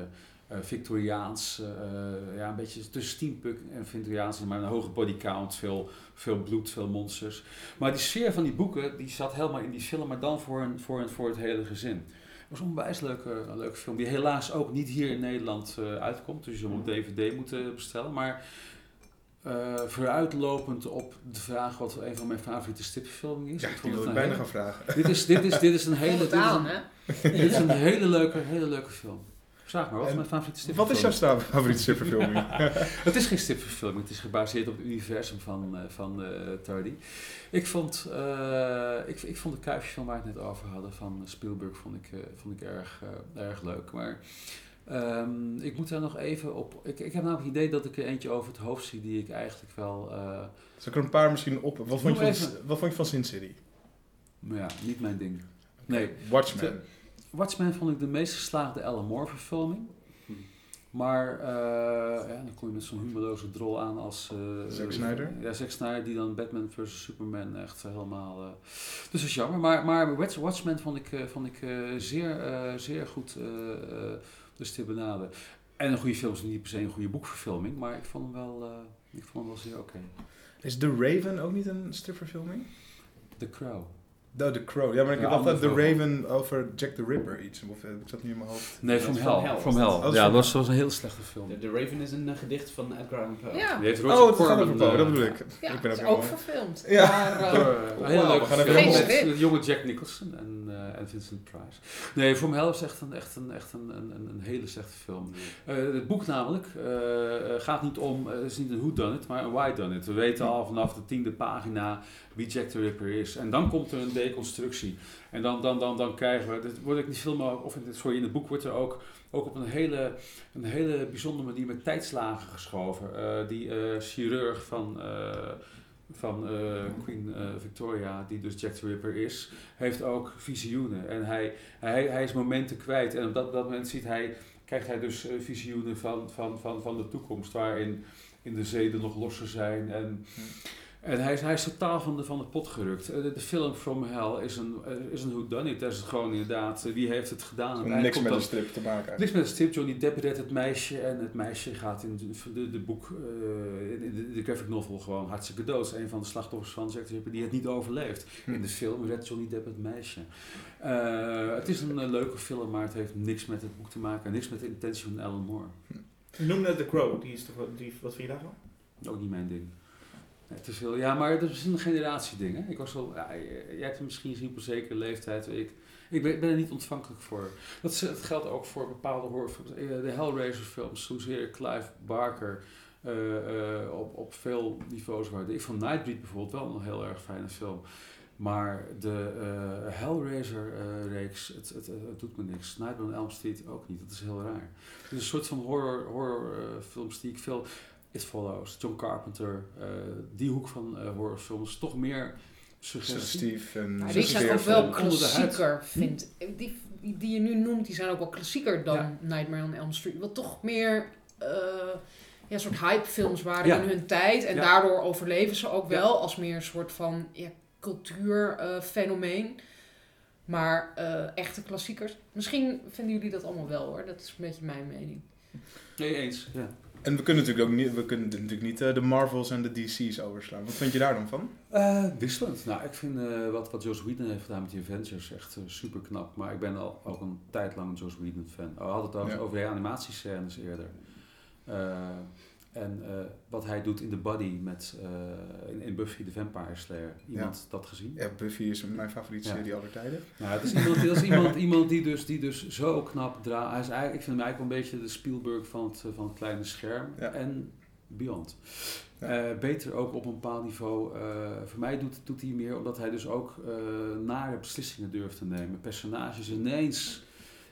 Victoriaans, eh, ja, een beetje tussen steampunk en Victoriaans, maar een hoge body count, veel, veel bloed, veel monsters. Maar die sfeer van die boeken, die zat helemaal in die film, maar dan voor, een, voor, een, voor het hele gezin. Het was een onwijs leuke, een leuke film, die helaas ook niet hier in Nederland eh, uitkomt, dus je moet DVD moeten bestellen, maar... eh, vooruitlopend op de vraag wat een van mijn favoriete stipverfilmingen is. Ja, Ik vond wil het bijna hele- gaan vragen. dit is, dit is, dit is een Hele dit is een, hè? dit is een hele leuke, hele leuke film. Vraag maar, wat is mijn favoriete Wat is jouw favoriete stripverfilming? *laughs* *laughs* Het is geen stipverfilming, het is gebaseerd op het universum van, eh, van eh, Tardy. Ik vond, eh, ik, ik vond de kuifjesfilm waar we het net over hadden van Spielberg vond ik, vond ik erg, erg leuk. Maar ehm, ik moet daar nog even op... Ik, ik heb namelijk het idee dat ik er eentje over het hoofd zie die ik eigenlijk wel... eh, Zal ik er een paar misschien op? Wat vond je van, even. wat vond je van Sin City? maar ja, niet mijn ding. Nee, Watchmen. Watchmen vond ik de meest geslaagde Alan Moore verfilming. Hm. Maar eh, ja, dan kom je met zo'n humorloze drol aan als... eh, Zack Snyder? Ja, Zack Snyder die dan Batman vs. Superman echt helemaal... eh, dus dat is jammer. Maar, maar Watch- Watchmen vond ik, eh, vond ik eh, zeer, eh, zeer goed eh eh, de stibbenade. En een goede film is niet per se een goede boekverfilming, maar ik vond hem wel, eh, ik vond hem wel zeer oké. Is The Raven ook niet een stripverfilming? The Crow. No, The Crow. Ja, maar ik Ja, heb altijd The Raven over Jack the Ripper iets. Of heb ik dat niet in mijn hoofd? Nee, Dat From Hell. From Hell. From Hell. Oh, dat ja, dat was, was een hele slechte film. De, de Raven is een eh, gedicht van Edgar Allan Poe. Ja, Die heeft Roger Oh, het gaat over Poe, eh, dat bedoel ik. ja ik ben het is ook verfilmd. Ja. Maar, eh, Door, eh, een hele Wauw, leuke we gaan even met jonge Jack Nicholson en, eh, en Vincent Price. Nee, From Hell is echt een, echt een, echt een, een, een, een hele slechte film. Eh, het boek namelijk eh, eh, gaat niet om, eh, het is niet een who done it, maar een why done it. We weten al vanaf de tiende pagina wie Jack the Ripper is. En dan komt er een deconstructie. En dan, dan, dan, dan krijgen we, dit wordt ook niet veel maar, of in het, sorry, in het boek wordt er ook, ook op een hele, een hele bijzondere manier met tijdslagen geschoven. Eh, die eh, chirurg van, eh, van Queen Victoria, die dus Jack the Ripper is, heeft ook visioenen. En hij, hij, hij is momenten kwijt. En op dat, dat moment ziet hij, krijgt hij dus visioenen van, van, van, van de toekomst, waarin in de zeden nog losser zijn. En En hij is, hij is totaal van de, van de pot gerukt. Eh, De, de film From Hell is een, eh, is een whodunit. Dat is het gewoon inderdaad. eh, Wie heeft het gedaan? Uiteindelijk Niks komt met een strip te maken. Niks met een strip. Johnny Depp redt het meisje. En het meisje gaat in de, de, de boek, eh, in de, de graphic novel gewoon hartstikke dood. Is een van de slachtoffers van Jack the Ripper die het niet overleeft. Hm. In de film redt Johnny Depp het meisje. Eh, het is een eh, leuke film, maar het heeft niks met het boek te maken. Niks met de intentie van Alan Moore. Je noemde net The Crow, die is toch, die, wat vind je daarvan? Ook niet mijn ding. Te veel. Ja, maar dat is een generatieding. Ik was wel, ja, jij hebt hem misschien gezien op een zekere leeftijd. Ik, ik ben, er niet ontvankelijk voor. Dat, geldt ook voor bepaalde horrorfilms. Eh, De Hellraiser films, hoezeer Clive Barker eh, eh, op, op veel niveaus waarde. Ik vond Nightbreed bijvoorbeeld wel een heel erg fijne film. Maar de Hellraiser-reeks, het, het, het doet me niks. Nightmare on Elm Street ook niet. Dat is heel raar. Het is een soort van horror, horror eh, films die ik veel... It Follows, John Carpenter, eh, die hoek van eh, horrorfilms, toch meer suggestie. Suggestief en Maar Ja, die zijn ook wel klassieker, vind ik. Die, die, je nu noemt, die zijn ook wel klassieker dan Ja. Nightmare on Elm Street. Wat toch meer eh ja, soort hypefilms waren Ja. in hun tijd. En Ja. daardoor overleven ze ook Ja. wel als meer een soort van ja, cultuurfenomeen. maar eh, echte klassiekers. Misschien vinden jullie dat allemaal wel hoor. Dat is een beetje mijn mening. Nee, eens. Ja. En we kunnen natuurlijk ook niet, we kunnen natuurlijk niet eh, de Marvels en de DC's overslaan. Wat vind je daar dan van? Eh, wisselend. Nou, ik vind eh, wat, wat Joss Whedon heeft gedaan met die Avengers echt super knap. Maar ik ben al ook een tijd lang een Joss Whedon fan. Oh, we hadden het al Ja. over de animatiescènes eerder. En eh, wat hij doet in The Body met, eh, in, in Buffy the Vampire Slayer. Iemand dat gezien? Ja, Buffy is mijn favoriete Ja. serie aller tijden. Nou, het is iemand, dat is *laughs* iemand, iemand die, dus, die dus zo knap draait. Hij is eigenlijk, ik vind hem eigenlijk wel een beetje de Spielberg van het, van het kleine scherm. Ja. En beyond. Ja. Eh, beter ook op een bepaald niveau. Voor mij doet, doet hij meer omdat hij dus ook nare beslissingen durft te nemen. Personages ineens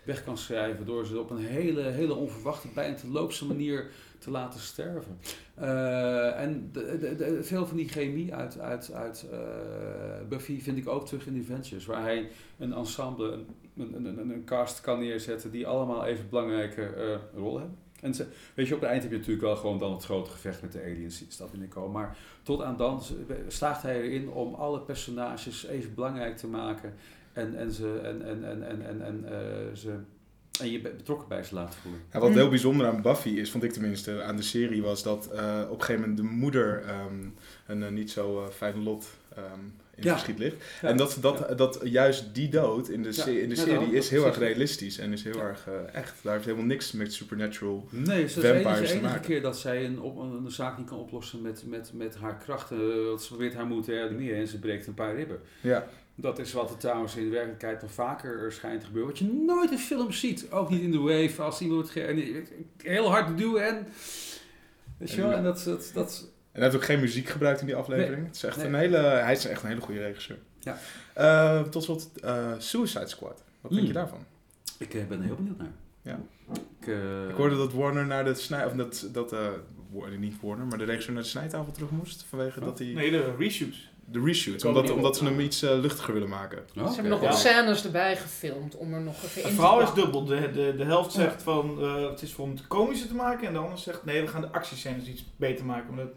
weg kan schrijven door ze op een hele, hele onverwachte, bijna te loopse manier te laten sterven. Eh, en de, de, veel van die chemie uit, uit, uit eh, Buffy vind ik ook terug in Adventures, waar hij een ensemble, een, een, een, een- cast kan neerzetten die allemaal even belangrijke eh, rollen hebben. En ze, weet je, op het eind heb je natuurlijk wel gewoon dan het grote gevecht met de aliens de stad binnenkomen. Maar tot aan dan slaagt hij erin om alle personages even belangrijk te maken en, en, ze, en, en, en, en, en, en, ze, en je betrokken bij ze laten voelen. Ja, wat Mm. heel bijzonder aan Buffy is, vond ik tenminste, aan de serie, was dat eh, op een gegeven moment de moeder ehm, een eh, niet zo eh, fijn lot ehm, in Ja. het verschiet ligt. Ja. En dat, dat, dat juist die dood in de, se- in de Ja, serie is heel erg realistisch en is heel Ja. erg echt. Daar heeft helemaal niks met supernatural. Nee, het is de Vampires enige, te enige maken. keer dat zij een, op, een, een zaak niet kan oplossen met, met, met haar krachten. Want ze probeert haar moed te reanimeren en ze breekt een paar ribben. Ja, Dat is wat er trouwens in de werkelijkheid nog vaker schijnt te gebeuren. Wat je nooit in films ziet. Ook niet in de wave. Als iemand heel hard duwen en... Weet je wel? En dat... dat, dat En hij heeft ook geen muziek gebruikt in die aflevering. Nee. Het is echt Nee. een hele, hij is echt een hele goede regisseur. Ja. Eh, tot slot, eh, Suicide Squad. Wat denk Mm. je daarvan? ik eh, ben er heel benieuwd naar. Ja. Ik, eh, Ik hoorde dat Warner naar de snij... Of dat, dat eh, niet Warner, maar de regisseur naar de snijtafel terug moest. Vanwege Oh. dat hij... Nee, de reshoots. De reshoots. Komen Omdat, omdat ze hem iets eh, luchtiger willen maken. Oh, Ze hebben nog Ja. wat scènes erbij gefilmd om er nog even in Het verhaal is dubbel. De, de, de helft zegt van eh, het is voor om het komische te maken. En de ander zegt nee, we gaan de actiescènes iets beter maken. Omdat,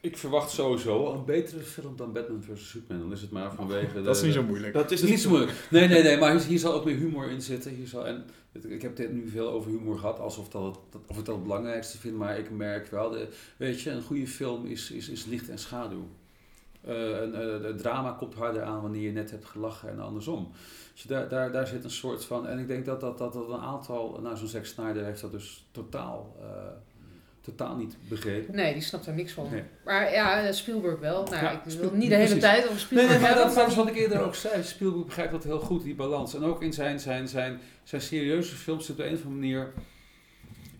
Ik verwacht sowieso een betere film dan Batman vs. Superman. Dan is het maar vanwege de... Dat is niet zo moeilijk. dat is niet zo moeilijk. Nee, nee, nee, maar hier, hier zal ook meer humor in zitten. Hier zal, en ik heb dit nu veel over humor gehad, alsof dat het, dat- of ik dat het belangrijkste vind. Maar ik merk wel, de, weet je, een goede film is, is, is licht en schaduw. Eh, een, eh, het drama komt harder aan wanneer je net hebt gelachen en andersom. Dus daar, daar, daar zit een soort van... En ik denk dat dat, dat, dat een aantal... Nou, zo'n Zack Snyder heeft dat dus totaal, eh, totaal niet begrepen. Nee, die snapt er niks van. Nee. Maar ja, Spielberg wel. Nou, Ja, ik wil Spiel- niet de hele precies. tijd over Nee, Spielberg nee, maar hebben. dat, dat is wat ik eerder ook zei. Spielberg begrijpt dat heel goed, die balans. En ook in zijn, zijn, zijn, zijn serieuze films zit op de een of andere manier...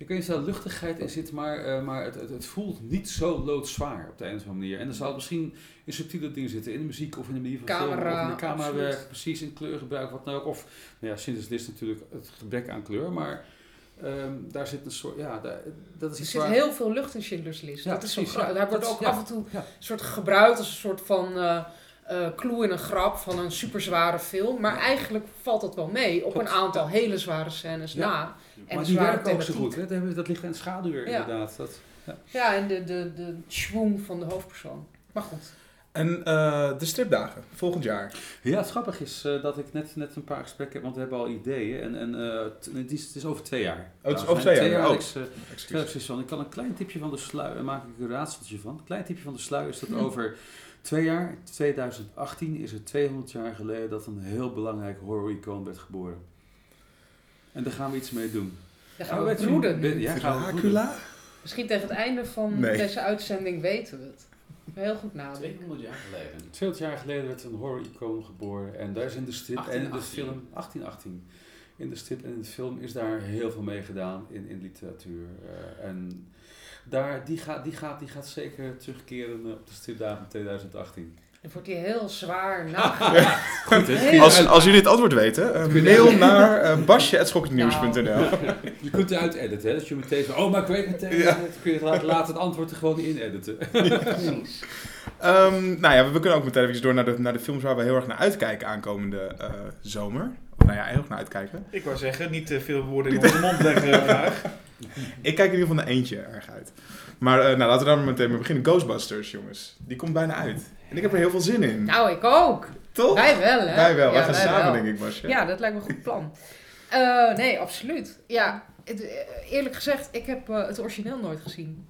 Ik weet niet of daar luchtigheid in zit, maar, eh, maar het, het, het voelt niet zo loodzwaar op de een of andere manier. En er zal misschien in subtiele dingen zitten, in de muziek of in de manier van Camera, of in de camerawerk, precies in kleurgebruik, wat dan ook. Of, nou ja, sinds dit is natuurlijk het gebrek aan kleur, maar ehm, daar zit een soort, ja, daar, dat is Er zit waar... heel veel lucht in Schindler's List. Ja, dat is zo ja. Daar wordt ook ja. af en toe een soort gebruikt als een soort van eh clue in een grap van een superzware film. Maar eigenlijk valt dat wel mee op Klopt, een aantal hele zware scènes Ja. na. En maar die werken ook zo goed, hè? Dat, hebben we- dat ligt in schaduw weer, Ja. inderdaad. Dat, Ja, en de, de, de schwung van de hoofdpersoon. Maar goed. En eh, de stripdagen, volgend jaar. Ja, het grappige is eh, dat ik net, net een paar gesprekken heb, want we hebben al ideeën. En, en eh, t- het, is, het is over twee jaar. Oh, het is over twee jaar, oh. eh, jaar precies van. Ik kan een klein tipje van de sluier, daar maak ik een raadseltje van. Een klein tipje van de sluier is dat Hm. over twee jaar, 2018, is het 200 jaar geleden dat een heel belangrijk horror-icoon werd geboren. En daar gaan we iets mee doen. Dan gaan we je, broeden. Ja, gaan we? Misschien tegen het einde van Nee. deze uitzending weten we het. Heel goed nadenken. 200 jaar geleden. 200 jaar geleden werd een horror-icoon geboren. En daar is in de strip en in de 1818. film... 1818. In de strip en in de film is daar heel veel mee gedaan in, in literatuur. Eh, en daar, die, gaat, die, gaat, die gaat zeker terugkeren eh, op de stripdagen 2018. Dan wordt hij heel zwaar *laughs* nagedacht. Goed, hè? Als, als jullie het antwoord weten, eh, mail naar uh, basje.schokkendnieuws.nl *laughs* Je kunt eruit editen, hè? Dat je meteen zo, oh, maar ik weet meteen, Ja. dat kun je laten, laten het antwoord er gewoon in editen. Precies. Ehm, nou ja, we, we kunnen ook meteen even door naar de, naar de films waar we heel erg naar uitkijken aankomende eh, zomer. Nou ja, heel erg naar uitkijken. Ik wou zeggen, niet te veel woorden in onze mond leggen graag. *laughs* Ik kijk in ieder geval naar eentje erg uit. Maar eh, nou, laten we daar maar meteen mee beginnen. Ghostbusters, jongens. Die komt bijna uit. En ik heb er heel veel zin in. Nou, ik ook. Toch? Wij wel, hè? Wij wel. Wij Ja, gaan wij samen, wel. denk ik, Basje. Ja, dat lijkt me een goed plan. Eh, nee, absoluut. Ja, het- eh, eerlijk gezegd, ik heb eh, het origineel nooit gezien.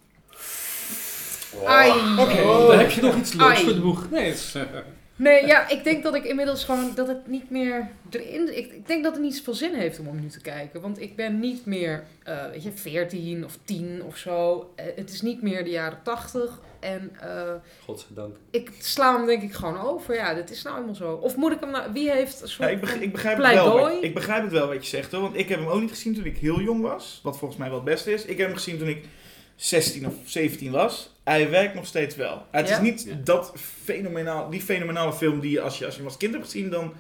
Ai. Oké, dan heb je nog iets leuks Ai. voor de boeg. Nee, het is, eh, Nee, ja, ik denk dat ik inmiddels gewoon dat het niet meer erin. Ik, ik denk dat het niet zoveel zin heeft om hem nu te kijken. Want ik ben niet meer, eh, weet je, 14 of 10 of zo. Eh, het is niet meer de jaren 80. En eh, godzijdank. ik sla hem denk ik gewoon over. Ja, dit is nou helemaal zo. Of moet ik hem nou. Wie heeft een soort. Ja, ik, beg- van- ik, begrijp het wel, wat- ik begrijp het wel wat je zegt hoor. Want ik heb hem ook niet gezien toen ik heel jong was. Wat volgens mij wel het beste is. Ik heb hem gezien toen ik 16 of 17 was. Hij werkt nog steeds wel. Het Ja? is niet Ja. dat fenomenaal, die fenomenale film die je als je, als je hem als kind hebt gezien, dan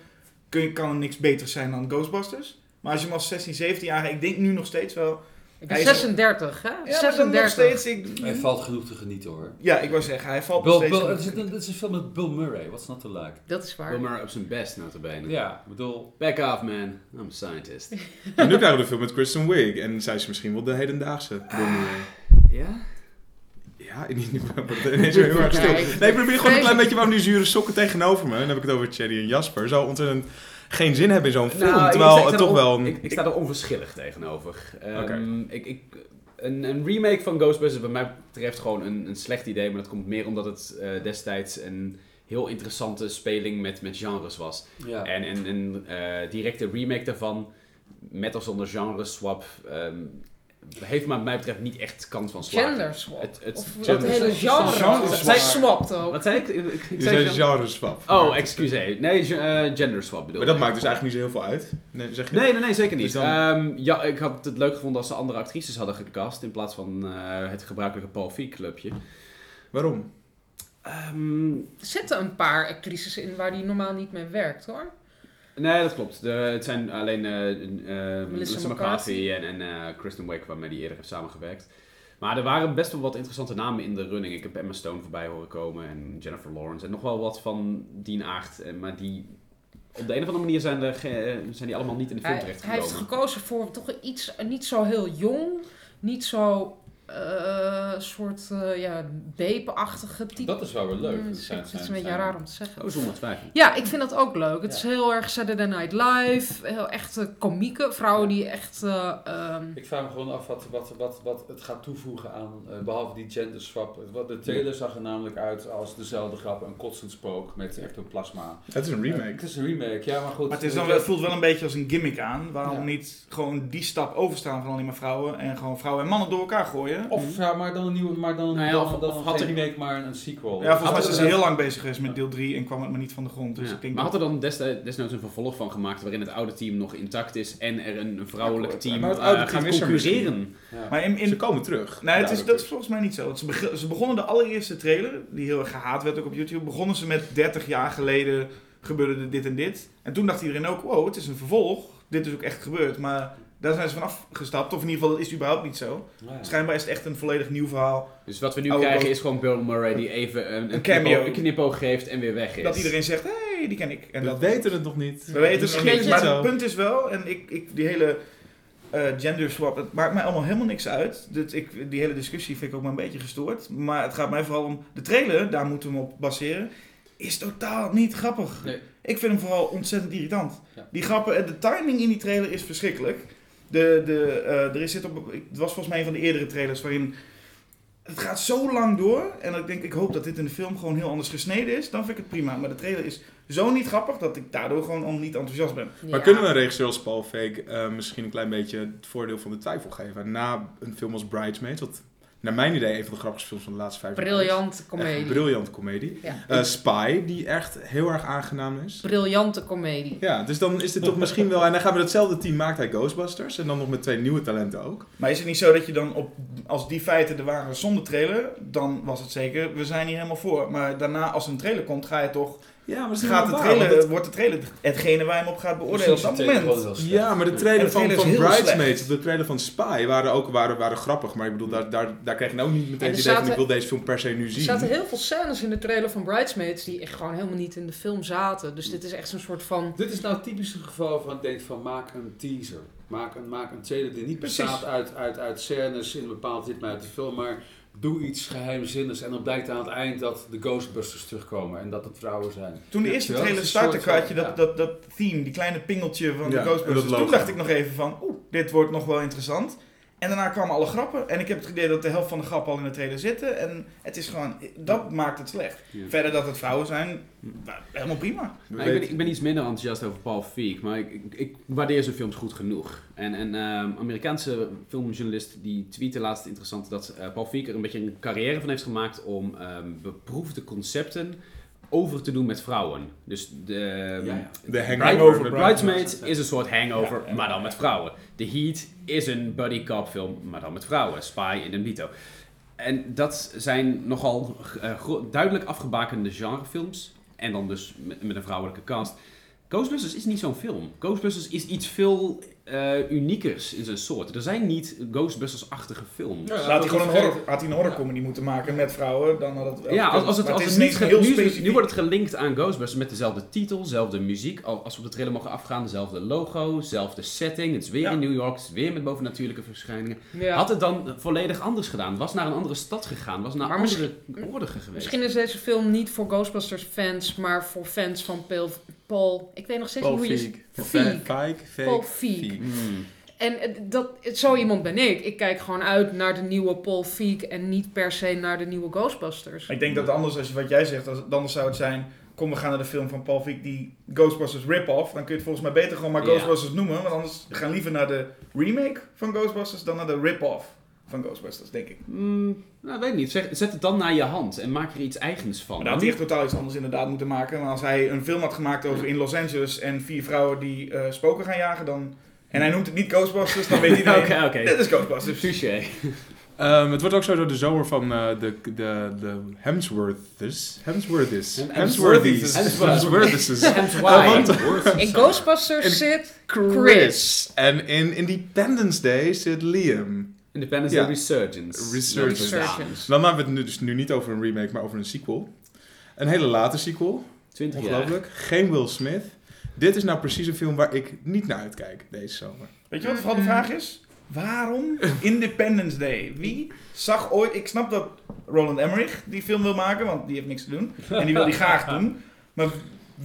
kun je, kan er niks beter zijn dan Ghostbusters. Maar als je hem als 16, 17 jaar, ik denk nu nog steeds wel. ik ben hij is- 36, hè? Ja, maar dan 36. nog steeds. Ik, Hij valt genoeg te genieten hoor. ja, ik wou zeggen, hij valt Bill, nog steeds. Bill, het, is, een- het is een film met Bill Murray, what's not to like? Dat is waar. Wil maar op zijn best, notabene. Ja, ik bedoel... Back off, man. I'm a scientist. *laughs* En nu krijgen we de film met Kristen Wiig. En zij is misschien wel de hedendaagse. Bill Murray. Ja? Ja, niet, ineens heel erg stil. Nee, ik probeer gewoon een klein beetje waarom die zure sokken tegenover me. En dan heb ik het over Cherry en Jasper. Zo ontzettend geen zin hebben in zo'n film. Nou, ik- terwijl ik er toch wel een... Ik, ik sta er onverschillig tegenover. Ehm, Oké. ik, ik, een, een remake van Ghostbusters is wat mij betreft gewoon een, een slecht idee. Maar dat komt meer omdat het eh, destijds een heel interessante speling met, met genres was. Ja. En een, een eh, directe remake daarvan, met of zonder genre swap, ehm, heeft maar mij betreft niet echt kans van slagen. Gender swap. Het, het, Of dat gender- hele genre. genre Zij swap. swapt ook. Wat zei ik? ik, ik Je zei zei genre swap. Oh, excuseer. Nee, ge- eh, gender swap bedoel Maar dat ik. maakt dus eigenlijk niet zo heel veel uit. Nee, zeg je? Nee, nee, nee, zeker niet. Dus dan- Ehm, ja, ik had het leuk gevonden als ze andere actrices hadden gecast in plaats van eh, het gebruikelijke Paul Feig clubje. Waarom? Ehm, Er zitten een paar actrices in waar die normaal niet mee werkt hoor. Nee, dat klopt. De, het zijn alleen eh, Melissa, McCarthy. En, en eh, Kristen Wiig waarmee die eerder heeft samengewerkt. Maar er waren best wel wat interessante namen in de running. Ik heb Emma Stone voorbij horen komen en Jennifer Lawrence en nog wel wat van die aard. Maar die, op de een of andere manier zijn, er zijn die allemaal niet in de film Hij, hij terechtgekomen. heeft gekozen voor toch iets niet zo heel jong, niet zo eh soort eh ja, bepenachtige type. Dat is wel weer leuk. Mm, Het is, zijn- het is een beetje zijn- raar om te zeggen. Oh, zonder twijfel. Ja, ik vind dat ook leuk. Het Ja. is heel erg Saturday Night Live, heel echte komieken, vrouwen die echt... eh, ehm, Ik vraag me gewoon af wat, wat, wat, wat het gaat toevoegen aan, eh, behalve die gender swap. Wat- De trailer zag er namelijk uit als dezelfde grap, een kotsend spook met ectoplasma. Het is een remake. Het is een remake, ja, maar goed. Maar het, is dan het voelt wel een beetje als een gimmick aan. Waarom Ja. niet gewoon die stap overstaan van alleen maar vrouwen en gewoon vrouwen en mannen door elkaar gooien? Of ja, maar dan een nieuwe, maar dan, Nou ja, dan, of- dan of had er- remake, maar een, een sequel. Ja, volgens mij zijn ze heel lang bezig geweest met deel 3 en kwam het maar niet van de grond. Dus Ja. ik denk maar dat- had er dan destijds, desnoods een vervolg van gemaakt waarin het oude team nog intact is en er een, vrouwelijk Ja, team maar het eh, oude gaat team er concurreren? Ja. Maar in, in, Ze komen terug. Nee, het is, dat is volgens mij niet zo. Want Ze, ze begonnen de allereerste trailer, die heel erg gehaat werd ook op YouTube, begonnen ze met 30 jaar geleden gebeurde er dit en dit. En toen dacht iedereen ook, wow, het is een vervolg. Dit is ook echt gebeurd. Maar daar zijn ze van afgestapt. Of in ieder geval, dat is überhaupt niet zo. Ja. Schijnbaar is het echt een volledig nieuw verhaal. Dus wat we nu Oude krijgen boot. is gewoon Bill Murray die even een, een, Een knipoog- cameo. een knipoog geeft en weer weg is. Dat iedereen zegt, hé, hey, die ken ik. En We dat, weten het nog niet. we weten het nog niet. Maar het punt is wel, en ik, ik, die hele eh gender swap, het maakt mij allemaal helemaal niks uit. Dat ik, die hele discussie vind ik ook maar een beetje gestoord. Maar het gaat mij vooral om de trailer, daar moeten we hem op baseren. is totaal niet grappig. Nee. Ik vind hem vooral ontzettend irritant. Ja. Die grappen en de timing in die trailer is verschrikkelijk. De, de, eh, er is zit op, het was volgens mij een van de eerdere trailers waarin het gaat zo lang door. En ik denk, ik hoop dat dit in de film gewoon heel anders gesneden is. Dan vind ik het prima. Maar de trailer is zo niet grappig dat ik daardoor gewoon al niet enthousiast ben. Maar kunnen we een regisseur als Paul Feig eh, misschien een klein beetje het voordeel van de twijfel geven? Na een film als Bridesmaids, wat naar mijn idee een van de grappigste films van de laatste vijf jaar. Briljante Echt comedie. een briljante comedie. Ja. Eh, Spy, die echt heel erg aangenaam is. Briljante comedie. Ja, dus dan is dit toch misschien wel... En dan gaan we hetzelfde team maakt hij Ghostbusters. En dan nog met twee nieuwe talenten ook. Maar is het niet zo dat je dan, op, als die feiten er waren zonder trailer, dan was het zeker, we zijn hier helemaal voor. Maar daarna, als een trailer komt, ga je toch, Ja, maar is gaat de niet trailer, waar, want wordt de trailer hetgene waar je hem op gaat beoordelen op dat moment. het- Ja, maar de trailer de van, trailer van Bridesmaids, de trailer van Spy waren ook waren, waren grappig. Maar ik bedoel, daar, daar, daar kreeg je nou niet meteen En er het idee van ik wil deze film per se nu Er zien. zaten heel veel scènes in de trailer van Bridesmaids die echt gewoon helemaal niet in de film zaten. Dus dit is echt zo'n soort van... Dit is nou het typische geval van ik denk van maak een teaser. Maak een, maak een trailer die niet bestaat uit, uit, uit scènes in een bepaald ritme uit de film, maar doe iets geheimzinnigs en dan blijkt aan het eind dat de Ghostbusters terugkomen en dat het vrouwen zijn. Toen de Ja, eerste terwijl trailer het is een startte, soort had je van- dat, dat, dat theme, die kleine pingeltje van Ja, de Ghostbusters. Toen dacht ik nog even van, oeh, dit wordt nog wel interessant. En daarna kwamen alle grappen. En ik heb het idee dat de helft van de grappen al in de trailer zitten. En het is gewoon, dat maakt het slecht. Ja. Verder dat het vrouwen zijn, nou, helemaal prima. Nou, ik, ben, weten- ik ben iets minder enthousiast over Paul Feig, maar ik, ik, ik waardeer zijn films goed genoeg. En een Amerikaanse filmjournalist die tweette laatst interessant dat eh, Paul Feig er een beetje een carrière van heeft gemaakt om ehm, beproefde concepten over te doen met vrouwen. Dus de, ja. De hangover. Bridesmaids is een soort hangover, Ja, maar dan met vrouwen. The Heat is een buddy cop film, maar dan met vrouwen. Spy in een dito. En dat zijn nogal eh, duidelijk afgebakende genrefilms. En dan dus met, met een vrouwelijke cast. Ghostbusters is niet zo'n film. Ghostbusters is iets veel eh, uniekers in zijn soort. Er zijn niet Ghostbusters-achtige films. Ja, Had hij gewoon een horror, had hij een horrorcomedy moeten maken met vrouwen, dan had het wel Ja, als, het, als is het niet nu, is het- specifiek. nu wordt het gelinkt aan Ghostbusters met dezelfde titel, dezelfde muziek. Al- Als we op de trailer mogen afgaan, dezelfde logo, dezelfde setting. Het is weer Ja. in New York, het is weer met bovennatuurlijke verschijningen. Ja. Had het dan volledig anders gedaan? Was naar een andere stad gegaan? Was naar Maar andere orde geweest? Misschien is deze film niet voor Ghostbusters fans, maar voor fans van Paul... Paul ik weet nog steeds Paul niet hoe je... Feig. Paul. Feig. Hmm. En eh, dat, zo iemand ben ik. Ik kijk gewoon uit naar de nieuwe Paul Feig en niet per se naar de nieuwe Ghostbusters. Ik denk dat anders, als je, wat jij zegt, anders zou het zijn... Kom, we gaan naar de film van Paul Feig, die Ghostbusters rip-off. Dan kun je het volgens mij beter gewoon maar Ja. Ghostbusters noemen. Want anders gaan we liever naar de remake van Ghostbusters dan naar de rip-off van Ghostbusters, denk ik. Hmm, nou, weet ik niet. Zeg- zet het dan naar je hand en maak er iets eigens van. Maar dan had hij echt totaal iets anders inderdaad moeten maken. Maar als hij een film had gemaakt over in Los Angeles en vier vrouwen die eh, spoken gaan jagen, dan... En hij noemt het niet Ghostbusters, dan weet *laughs* iedereen... Oké, oké. Dit is Ghostbusters. Touché. Ehm, het wordt ook zo door de zomer van eh, de, de, de Hemsworths. Hemsworths. Hemsworths. Hemsworths. In Ghostbusters zit... Chris. En in Independence Day zit Liam. Independence Ja. Day Resurgence. Resurgence. Resurgence. Dan hebben we het nu, dus nu niet over een remake, maar over een sequel. Een hele late sequel. 20 jaar. Ongelooflijk. Geen Will Smith. Dit is nou precies een film waar ik niet naar uitkijk deze zomer. Weet je wat vooral de vraag is? Waarom *laughs* Independence Day? Wie zag ooit... Ik snap dat Roland Emmerich die film wil maken, want die heeft niks te doen. En die wil die graag *laughs* doen. Maar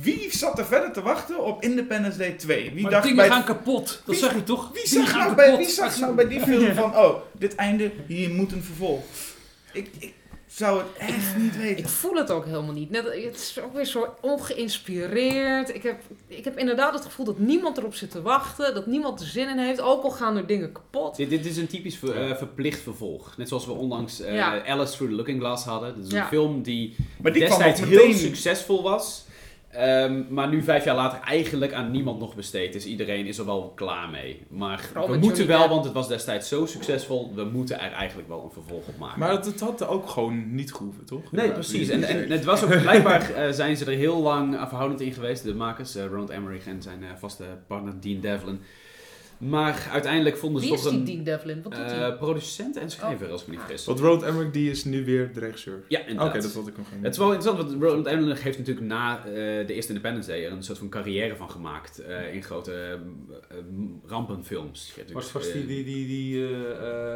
wie zat er verder te wachten op Independence Day 2? Wie Maar dacht dingen bij... gaan kapot, dat Wie- zeg je toch? Wie zag, gaan nou bij, kapot. wie zag nou bij die film van... Oh, dit einde, hier moet een vervolg. Ik, ik zou het echt niet weten. Ik voel het ook helemaal niet. Net, het is ook weer zo ongeïnspireerd. Ik heb, ik heb inderdaad het gevoel dat niemand erop zit te wachten. Dat niemand er zin in heeft. Ook al gaan er dingen kapot. Dit, dit is een typisch ver- eh, verplicht vervolg. Net zoals we onlangs eh, Ja. Alice Through the Looking Glass hadden. Dat is een Ja. film die, Maar die destijds heel meteen... succesvol was. Ehm, maar nu vijf jaar later eigenlijk aan niemand nog besteed is. Iedereen is er wel klaar mee. Maar Vooral we moeten Johnny wel, Depp. want het was destijds zo succesvol. We moeten er eigenlijk wel een vervolg op maken. Maar het, het had ook gewoon niet gehoeven, toch? Nee, precies. En, en het was ook *laughs* blijkbaar eh, zijn ze er heel lang afhoudend in geweest, de makers, eh Ronald Emmerich en zijn eh, vaste partner Dean Devlin. Maar uiteindelijk vonden ze Wie is toch die een Dean Devlin? Wat doet hij? eh, producent en schrijver, als ik me niet vergis. Want Roland Emmerich die is nu weer de regisseur. Ja, Oké, inderdaad. dat had ik nog geen. Het is wel interessant, want Roland Emmerich heeft natuurlijk na eh, de eerste Independence Day er een soort van carrière van gemaakt eh, in grote eh, eh, rampenfilms. Je hebt Was, die, die, die, die eh,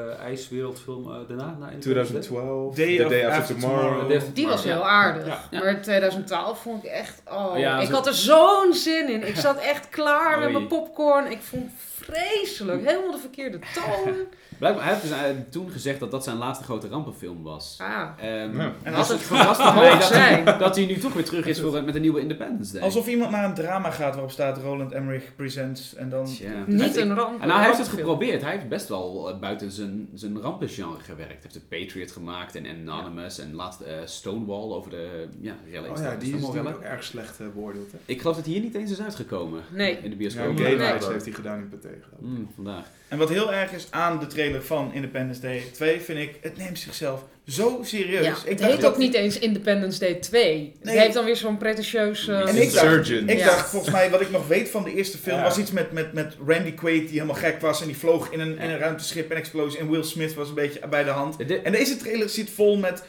eh, ijswereldfilm eh, daarna? Na 2012, Day The of Day After, After Tomorrow. Die was heel aardig. Ja. Ja. Maar 2012 vond ik echt... Oh, Ja, ik had er zo'n zin in. Ik zat echt klaar met Oei. mijn popcorn. Ik vond het vreselijk. Helemaal de verkeerde toon. *laughs* Blijkbaar, hij heeft dus, eh, toen gezegd dat dat zijn laatste grote rampenfilm was. Ah, Ehm, Ja. En als het mag mij dat, zijn. dat hij nu toch weer terug is voor, met een nieuwe Independence Day. Alsof iemand naar een drama gaat waarop staat Roland Emmerich Presents en dan... Tja. niet Hij- een ramp. En nou, hij heeft het geprobeerd. Hij heeft best wel eh, buiten zijn, zijn rampengenre gewerkt. Hij heeft de Patriot gemaakt en Anonymous en laatst eh, Stonewall over de ja, rellen. Oh ja, die is natuurlijk ook erg slecht beoordeeld. Hè? Ik geloof dat hij hier niet eens is uitgekomen. Nee. In de Ja, bioscoop. Gay Nee. Nights heeft hij gedaan in Pathé. Geloof ik. Hmm, vandaag. En wat heel erg is aan de trailer van Independence Day 2, vind ik, het neemt zichzelf zo serieus. Ja, ik het dacht heet ook niet eens Independence Day 2. Nee. Het heeft dan weer zo'n pretentieus... eh, En ik dacht, Insurgent. ik Ja. dacht, volgens mij, wat ik nog weet van de eerste film, Ja. was iets met, met, met Randy Quaid die helemaal gek was en die vloog in een, in een ruimteschip en explosie. En Will Smith was een beetje bij de hand. De- En deze trailer zit vol met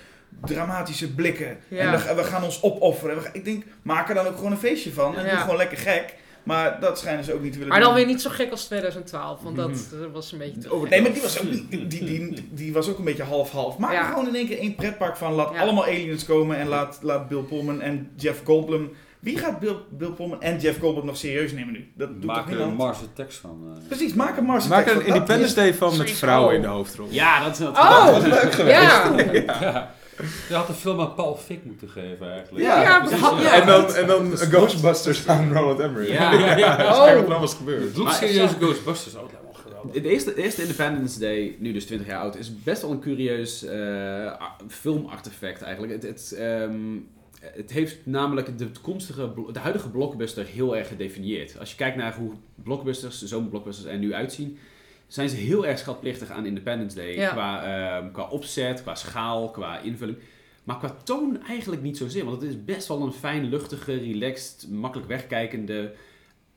dramatische blikken. Ja. En we, we gaan ons opofferen. Ik denk, maak er dan ook gewoon een feestje van. En Ja. doe gewoon lekker gek. Maar dat schijnen ze ook niet te willen Maar dan doen. weer niet zo gek als 2012, want dat eh, was een beetje... te gek. Nee, maar die was ook, die, die, die was ook een beetje half-half. Maak Ja. er gewoon in één keer één pretpark van. Laat Ja. allemaal aliens komen en laat, laat Bill Pullman en Jeff Goldblum... Wie gaat Bill, Bill Pullman en Jeff Goldblum nog serieus nemen nu? Dat doet Maak er een? Mars Attacks van. eh. Precies, maak een Mars Maak Attacks, een Independence Day van met vrouwen in Oh. de hoofdrol. Ja, dat is dat. Oh, Dat was leuk geweest. ja. Ja. Je had de film aan Paul Fick moeten geven eigenlijk. Ja, ja, precies. ja. En dan, en dan Ghostbusters aan Roland Emmerich. Ja. *laughs* ja. Is Oh. wat er was gebeurd. Bloedserieuze Ghostbusters. Oh. De eerste, de eerste Independence Day, nu dus 20 jaar oud, is best wel een curieus eh, a- filmartefact eigenlijk. Het, het, ehm, het heeft namelijk de toekomstige, de huidige blockbuster heel erg gedefinieerd. Als je kijkt naar hoe blockbusters, zomerblockbusters er nu uitzien, zijn ze heel erg schatplichtig aan Independence Day. Ja. Qua, ehm, qua opzet, qua schaal, qua invulling. Maar qua toon eigenlijk niet zozeer. Want het is best wel een fijn, luchtige, relaxed, makkelijk wegkijkende,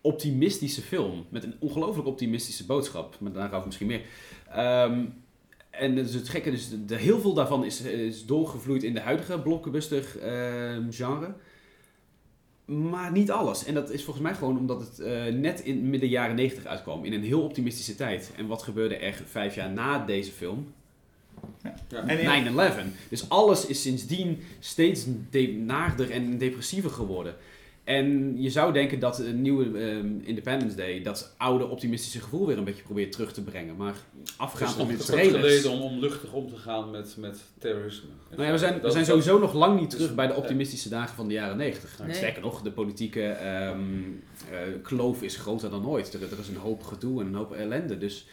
optimistische film. Met een ongelooflijk optimistische boodschap. Maar daarover misschien meer. Ehm, en dus het gekke de, de- heel veel daarvan is, is doorgevloeid in de huidige blockbuster ehm, genre. Maar niet alles. En dat is volgens mij gewoon omdat het eh, net in midden jaren 90 uitkwam. In een heel optimistische tijd. En wat gebeurde er vijf jaar na deze film? In- 9-11. Dus alles is sindsdien steeds de- naarder en depressiever geworden. En je zou denken dat een nieuwe ehm, Independence Day dat oude optimistische gevoel weer een beetje probeert terug te brengen. Maar Het is afgaand op de trailers. geleden om, om luchtig om te gaan met, met terrorisme. Nou ja, we zijn, we zijn dat- sowieso nog lang niet terug bij de optimistische dagen van de jaren 90. Nee. Sterker nog, de politieke ehm, eh, kloof is groter dan ooit. Er, er is een hoop gedoe en een hoop ellende. Dus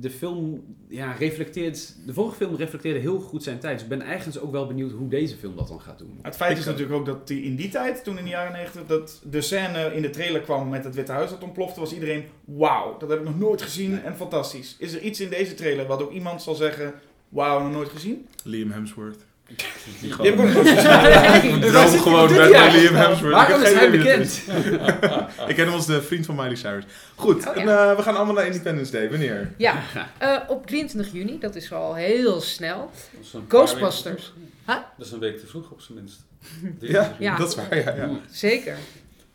de film ja, reflecteert. De vorige film reflecteerde heel goed zijn tijd. Dus ik ben eigenlijk ook wel benieuwd hoe deze film dat dan gaat doen. Het feit is natuurlijk ook dat die in die tijd, toen in de jaren 90, dat de scène in de trailer kwam met het Witte Huis dat ontplofte, was iedereen wauw, dat heb ik nog nooit gezien en fantastisch. Is er iets in deze trailer wat ook iemand zal zeggen, wauw, nog nooit gezien? Liam Hemsworth. Die gewoon... nooit gezien. Ik droom gewoon met Liam? Hemsworth. Waarom is hij bekend? Ik ken hem als de vriend van Miley Cyrus. Goed, Oh, ja. en, eh, we gaan allemaal naar Independence Day. Wanneer? Ja, eh, op 23 juni, dat is al heel snel. Ghostbusters. Huh? Dat is een week te vroeg op zijn minst. *laughs* Ja, Ja. dat is waar. Ja, ja. Zeker.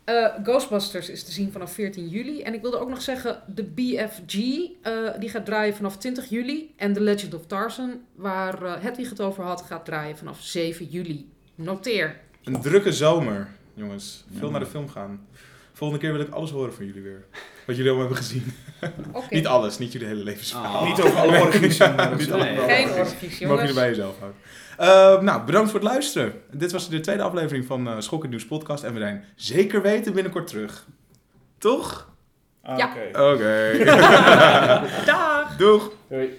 Eh, Ghostbusters is te zien vanaf 14 juli. En ik wilde ook nog zeggen, de BFG, eh, die gaat draaien vanaf 20 juli. En The Legend of Tarzan, waar eh Hedwig het over had, gaat draaien vanaf 7 juli. Noteer. Een drukke zomer, jongens. Veel Ja. naar de film gaan. Volgende keer wil ik alles horen van jullie weer. Wat jullie allemaal hebben gezien. *laughs* Oké. Niet alles, niet jullie hele levensverhaal. Ah. Niet over alle alle- Geen Mogen orifice, Mogen jongens. jullie bij jezelf houden. Eh, nou, bedankt voor het luisteren. Dit was de tweede aflevering van uh, Schokkend Nieuws podcast. En we zijn zeker weten binnenkort terug. Toch? Ah, Ja. oké. *laughs* *laughs* Dag! Doeg. Hoi.